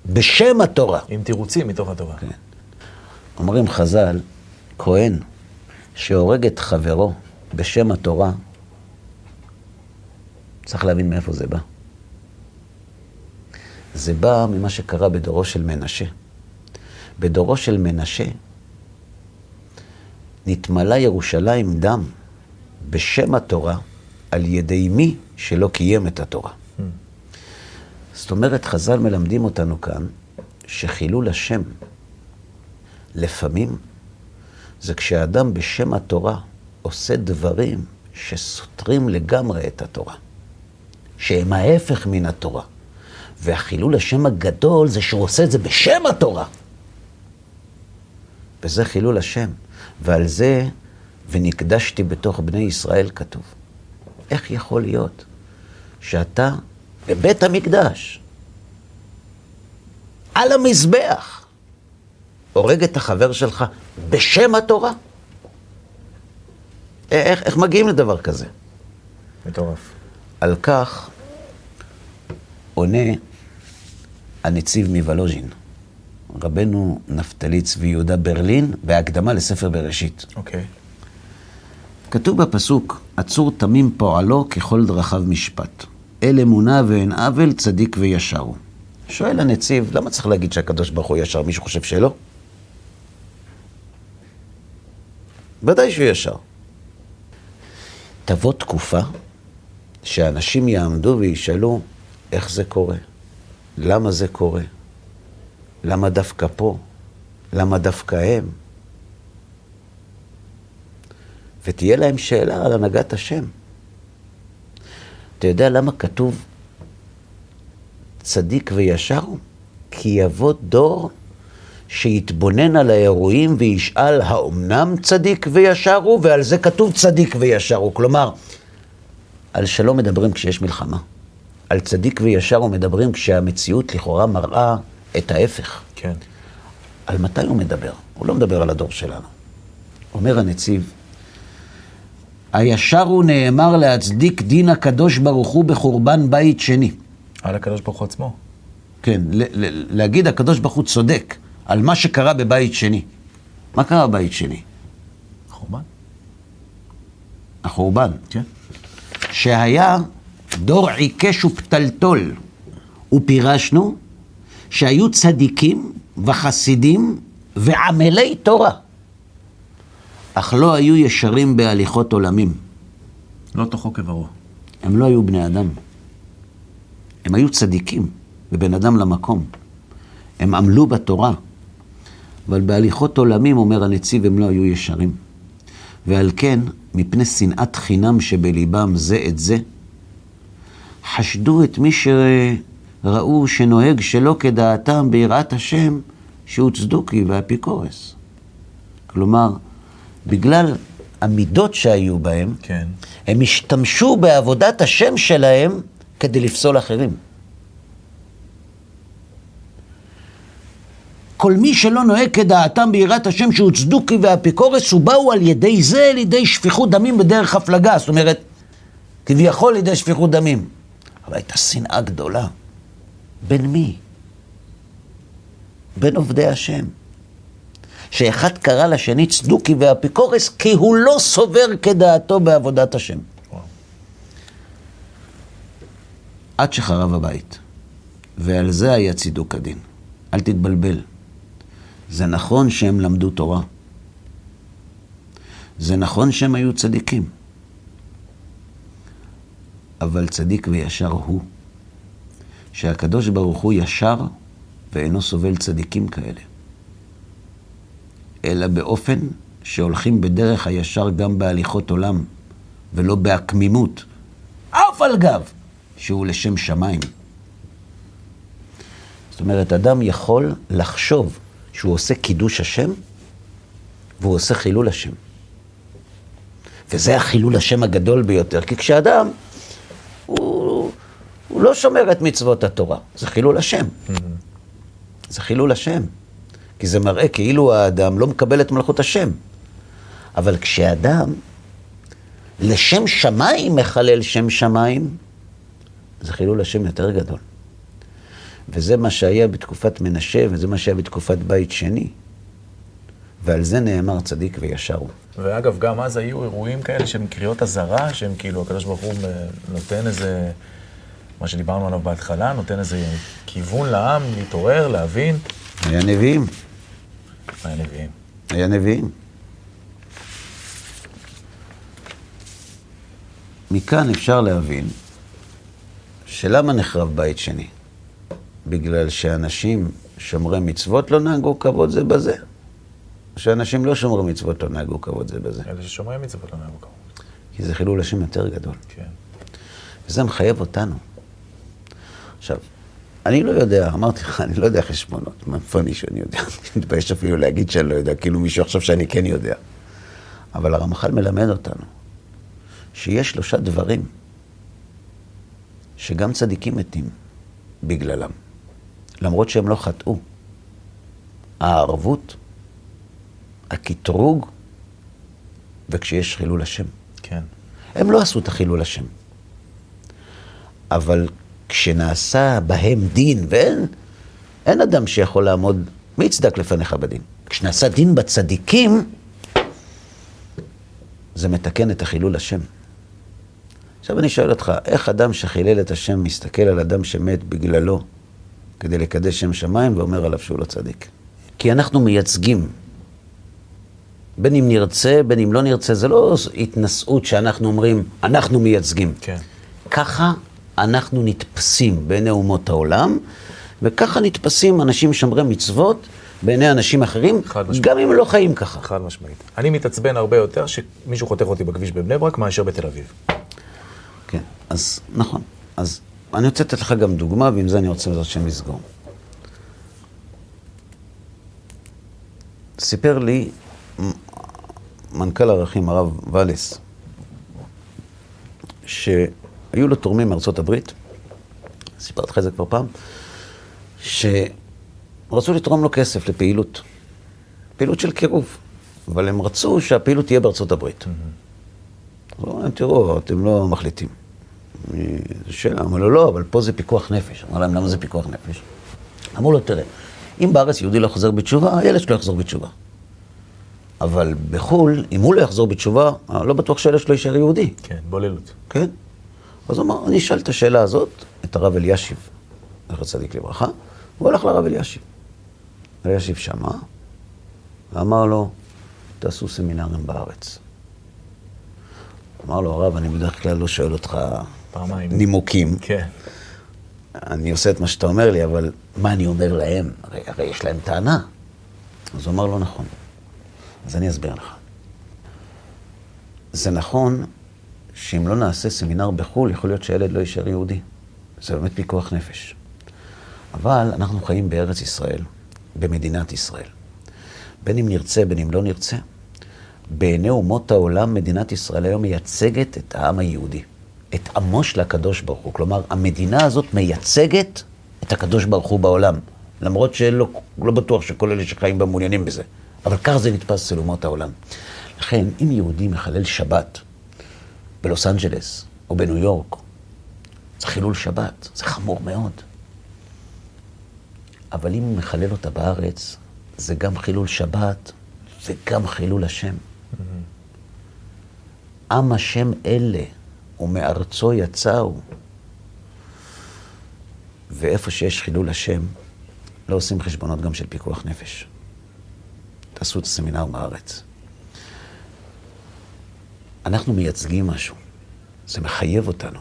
בשם התורה. עם תירוצים מתוך התורה. כן. אומרים חז"ל, כהן שהורג את חברו בשם התורה, צריך להבין מאיפה זה בא. זה בא ממה שקרה בדורו של מנשה. בדורו של מנשה נתמלא ירושלים דם בשם התורה על ידי מי שלא קיים את התורה. זאת אומרת, חז"ל מלמדים אותנו כאן שחילול השם לפעמים זה כשאדם בשם התורה עושה דברים שסותרים לגמרי את התורה, שהם ההפך מן התורה. והחילול השם הגדול זה שהוא עושה את זה בשם התורה. וזה חילול השם. ועל זה, ונקדשתי בתוך בני ישראל כתוב. איך יכול להיות שאתה בבית המקדש, על המזבח, הורג את החבר שלך בשם התורה? איך, איך מגיעים לדבר כזה? מטורף. על כך עונה הנציב מוולוז'ין, רבנו נפתלי צבי יהודה ברלין, בהקדמה לספר בראשית. אוקיי. כתוב בפסוק, עצור תמים פועלו ככל דרכיו משפט. אל אמונה ואין עוול, צדיק וישר הוא. שואל הנציב, למה צריך להגיד שהקדוש ברוך הוא ישר? מישהו חושב שלא? ודאי שהוא ישר. תבוא תקופה שאנשים יעמדו וישאלו איך זה קורה, למה זה קורה, למה דווקא פה, למה דווקא הם. ותהיה להם שאלה על הנהגת השם. אתה יודע למה כתוב צדיק וישר הוא? כי יבוא דור שיתבונן על האירועים וישאל, האומנם צדיק וישר הוא? ועל זה כתוב צדיק וישר הוא. כלומר, על שלום מדברים כשיש מלחמה. על צדיק וישר הוא מדברים כשהמציאות לכאורה מראה את ההפך. כן. על מתי הוא מדבר? הוא לא מדבר על הדור שלנו. אומר הנציב, הישר הוא נאמר להצדיק דין הקדוש ברוך הוא בחורבן בית שני. על הקדוש ברוך הוא עצמו. כן, להגיד הקדוש ברוך הוא צודק על מה שקרה בבית שני. מה קרה בבית שני? חורבן? החורבן. כן. שהיה דור עיקש ופתלתול, ופירשנו שהיו צדיקים וחסידים ועמלי תורה, אך לא היו ישרים בהליכות עולמים. לא תוכו כברו. הם לא היו בני אדם. הם היו צדיקים, ובין אדם למקום. הם עמלו בתורה, אבל בהליכות עולמים, אומר הנציב, הם לא היו ישרים. ועל כן, מפני שנאת חינם שבליבם זה את זה, חשדו את מי שראו שנוהג שלא כדעתם ביראת השם, שהוא צדוקי ואפיקורס. כלומר, בגלל המידות שהיו בהם, כן. הם השתמשו בעבודת השם שלהם כדי לפסול אחרים. כל מי שלא נוהג כדעתם ביראת השם שהוא צדוקי ואפיקורס, ובאו על ידי זה לידי שפיכות דמים בדרך הפלגה. זאת אומרת, כביכול לידי שפיכות דמים. אבל הייתה שנאה גדולה. בין מי? בין עובדי השם. שאחד קרא לשני צדוקי ואפיקורס, כי הוא לא סובר כדעתו בעבודת השם. וואו. עד שחרב הבית. ועל זה היה צידוק הדין. אל תתבלבל. זה נכון שהם למדו תורה. זה נכון שהם היו צדיקים. אבל צדיק וישר הוא. שהקדוש ברוך הוא ישר ואינו סובל צדיקים כאלה. אלא באופן שהולכים בדרך הישר גם בהליכות עולם, ולא בעקמימות, אף על גב, שהוא לשם שמיים. זאת אומרת, אדם יכול לחשוב שהוא עושה קידוש השם, והוא עושה חילול השם. וזה החילול השם הגדול ביותר, כי כשאדם, הוא, הוא לא שומר את מצוות התורה, זה חילול השם. זה חילול השם. כי זה מראה כאילו האדם לא מקבל את מלכות השם. אבל כשאדם לשם שמיים מחלל שם שמיים, זה חילול השם יותר גדול. וזה מה שהיה בתקופת מנשה, וזה מה שהיה בתקופת בית שני. ועל זה נאמר צדיק וישר הוא. ואגב, גם אז היו אירועים כאלה שהם קריאות אזהרה, שהם כאילו, הקדוש ברוך הוא נותן איזה, מה שדיברנו עליו בהתחלה, נותן איזה כיוון לעם להתעורר, להבין. היה נביאים, מה הנביאים? היה נביאים. מכאן אפשר להבין שלמה נחרב בית שני? בגלל שאנשים שומרי מצוות לא נהגו כבוד זה בזה. שאנשים לא שומרי מצוות לא נהגו כבוד זה בזה. אלה ששומרים מצוות לא נהגו כמובן. כי זה חילול השם יותר גדול. כן. וזה מחייב אותנו. עכשיו, אני לא יודע, אמרתי לך, אני לא יודע חשבונות. מאיפה אני שאני יודע? אני מתבייש אפילו להגיד שאני לא יודע, כאילו מישהו עכשיו שאני כן יודע. אבל הרמח"ל מלמד אותנו שיש שלושה דברים שגם צדיקים מתים בגללם, למרות שהם לא חטאו. הערבות, הקטרוג וכשיש חילול השם. כן. הם לא עשו את החילול השם. אבל כשנעשה בהם דין, ואין אין אדם שיכול לעמוד, מי יצדק לפניך בדין? כשנעשה דין בצדיקים, זה מתקן את החילול השם. עכשיו אני שואל אותך, איך אדם שחילל את השם מסתכל על אדם שמת בגללו כדי לקדש שם שמיים ואומר עליו שהוא לא צדיק? כי אנחנו מייצגים, בין אם נרצה, בין אם לא נרצה, זה לא התנשאות שאנחנו אומרים, אנחנו מייצגים. כן. ככה אנחנו נתפסים בעיני אומות העולם, וככה נתפסים אנשים שומרי מצוות בעיני אנשים אחרים. גם אם לא חיים ככה. חד משמעית. אני מתעצבן הרבה יותר שמישהו חותך אותי בכביש בבני ברק מאשר בתל אביב. כן, אז נכון. אז אני רוצה לתת לך גם דוגמה, ועם זה אני רוצה בעזרת השם לסגור. סיפר לי מנכ"ל הערכים, הרב ואלס, שהיו לו תורמים מארצות הברית, סיפרתי לך את זה כבר פעם, שרצו לתרום לו כסף לפעילות, פעילות של קירוב, אבל הם רצו שהפעילות תהיה בארצות הברית. אז הוא אמר להם, תראו, אתם לא מחליטים. זו שאלה, אמר לו, לא, אבל פה זה פיקוח נפש. אמר להם, למה זה פיקוח נפש? אמרו לו, תראה, אם בארץ יהודי לא חוזר בתשובה, הילד שלו יחזור בתשובה. אבל בחו"ל, אם הוא לא יחזור בתשובה, לא בטוח שהילד שלו יישאר יהודי, כן, בוללות. כן? אז הוא אמר, אני אשאל את השאלה הזאת, את הרב אלישיב, זכר צדיק לברכה, הוא הלך לרב אלישיב. אלישיב שמע, ואמר לו, תעשו סמינרים בארץ. אמר לו, הרב, אני בדרך כלל לא שואל אותך פעמיים. נימוקים. כן. אני עושה את מה שאתה אומר לי, אבל מה אני אומר להם? הרי, הרי יש להם טענה. אז הוא אמר לו, נכון. אז אני אסביר לך. זה נכון שאם לא נעשה סמינר בחו"ל, יכול להיות שהילד לא יישאר יהודי. זה באמת פיקוח נפש. אבל אנחנו חיים בארץ ישראל, במדינת ישראל. בין אם נרצה, בין אם לא נרצה, בעיני אומות העולם, מדינת ישראל היום מייצגת את העם היהודי. את עמו של הקדוש ברוך הוא. כלומר, המדינה הזאת מייצגת את הקדוש ברוך הוא בעולם. למרות שלא לא בטוח שכל אלה שחיים בה מעוניינים בזה. אבל כך זה נתפס אצל אומות העולם. לכן, אם יהודי מחלל שבת בלוס אנג'לס או בניו יורק, זה חילול שבת, זה חמור מאוד. אבל אם הוא מחלל אותה בארץ, זה גם חילול שבת וגם חילול השם. עם השם אלה, ומארצו יצאו. ואיפה שיש חילול השם, לא עושים חשבונות גם של פיקוח נפש. תעשו את הסמינר בארץ. אנחנו מייצגים משהו, זה מחייב אותנו.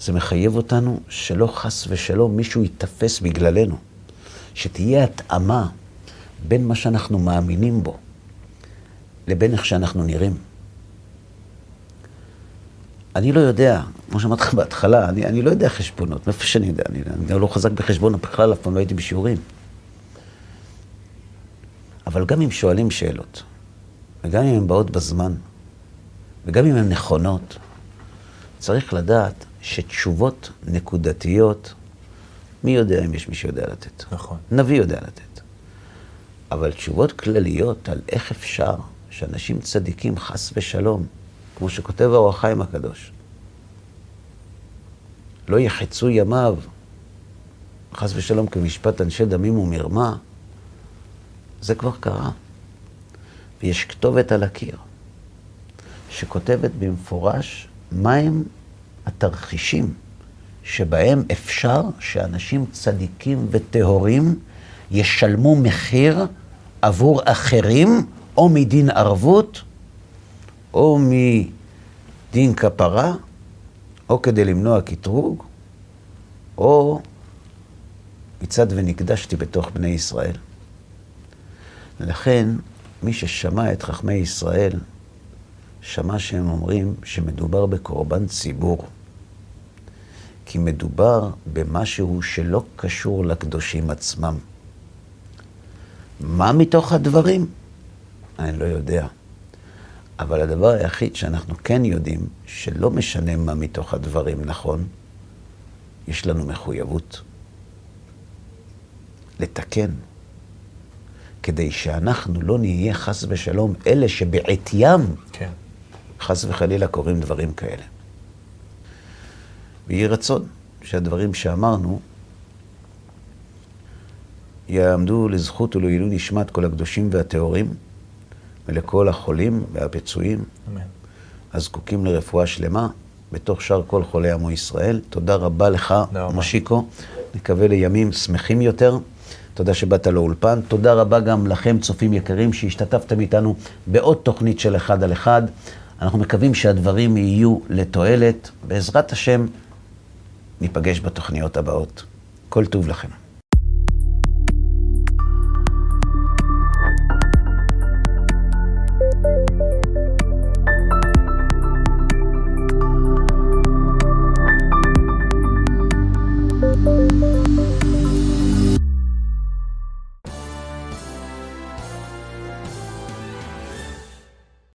זה מחייב אותנו שלא חס ושלום מישהו ייתפס בגללנו. שתהיה התאמה בין מה שאנחנו מאמינים בו לבין איך שאנחנו נראים. אני לא יודע, כמו שאמרתי לך בהתחלה, אני, אני לא יודע חשבונות, מאיפה שאני יודע, אני, אני לא חזק בחשבון, בכלל אף פעם לא הייתי בשיעורים. אבל גם אם שואלים שאלות, וגם אם הן באות בזמן, וגם אם הן נכונות, צריך לדעת שתשובות נקודתיות, מי יודע אם יש מי שיודע לתת? נכון. נביא יודע לתת. אבל תשובות כלליות על איך אפשר שאנשים צדיקים, חס ושלום, כמו שכותב האור החיים הקדוש, לא יחצו ימיו, חס ושלום, כמשפט אנשי דמים ומרמה, זה כבר קרה. ויש כתובת על הקיר, שכותבת במפורש מהם התרחישים שבהם אפשר שאנשים צדיקים וטהורים ישלמו מחיר עבור אחרים, או מדין ערבות, או מדין כפרה, או כדי למנוע קטרוג, או מצד ונקדשתי בתוך בני ישראל. לכן, מי ששמע את חכמי ישראל, שמע שהם אומרים שמדובר בקורבן ציבור. כי מדובר במשהו שלא קשור לקדושים עצמם. מה מתוך הדברים? אני לא יודע. אבל הדבר היחיד שאנחנו כן יודעים, שלא משנה מה מתוך הדברים נכון, יש לנו מחויבות לתקן. כדי שאנחנו לא נהיה חס ושלום אלה שבעטיים, כן. חס וחלילה, קורים דברים כאלה. ויהי רצון שהדברים שאמרנו יעמדו לזכות ולעילוי נשמת כל הקדושים והטהורים, ולכל החולים והפצועים, אמן. הזקוקים לרפואה שלמה, בתוך שאר כל חולי עמו ישראל. תודה רבה לך, רבה. מושיקו. נקווה לימים שמחים יותר. תודה שבאת לאולפן. תודה רבה גם לכם, צופים יקרים, שהשתתפתם איתנו בעוד תוכנית של אחד על אחד. אנחנו מקווים שהדברים יהיו לתועלת. בעזרת השם, ניפגש בתוכניות הבאות. כל טוב לכם.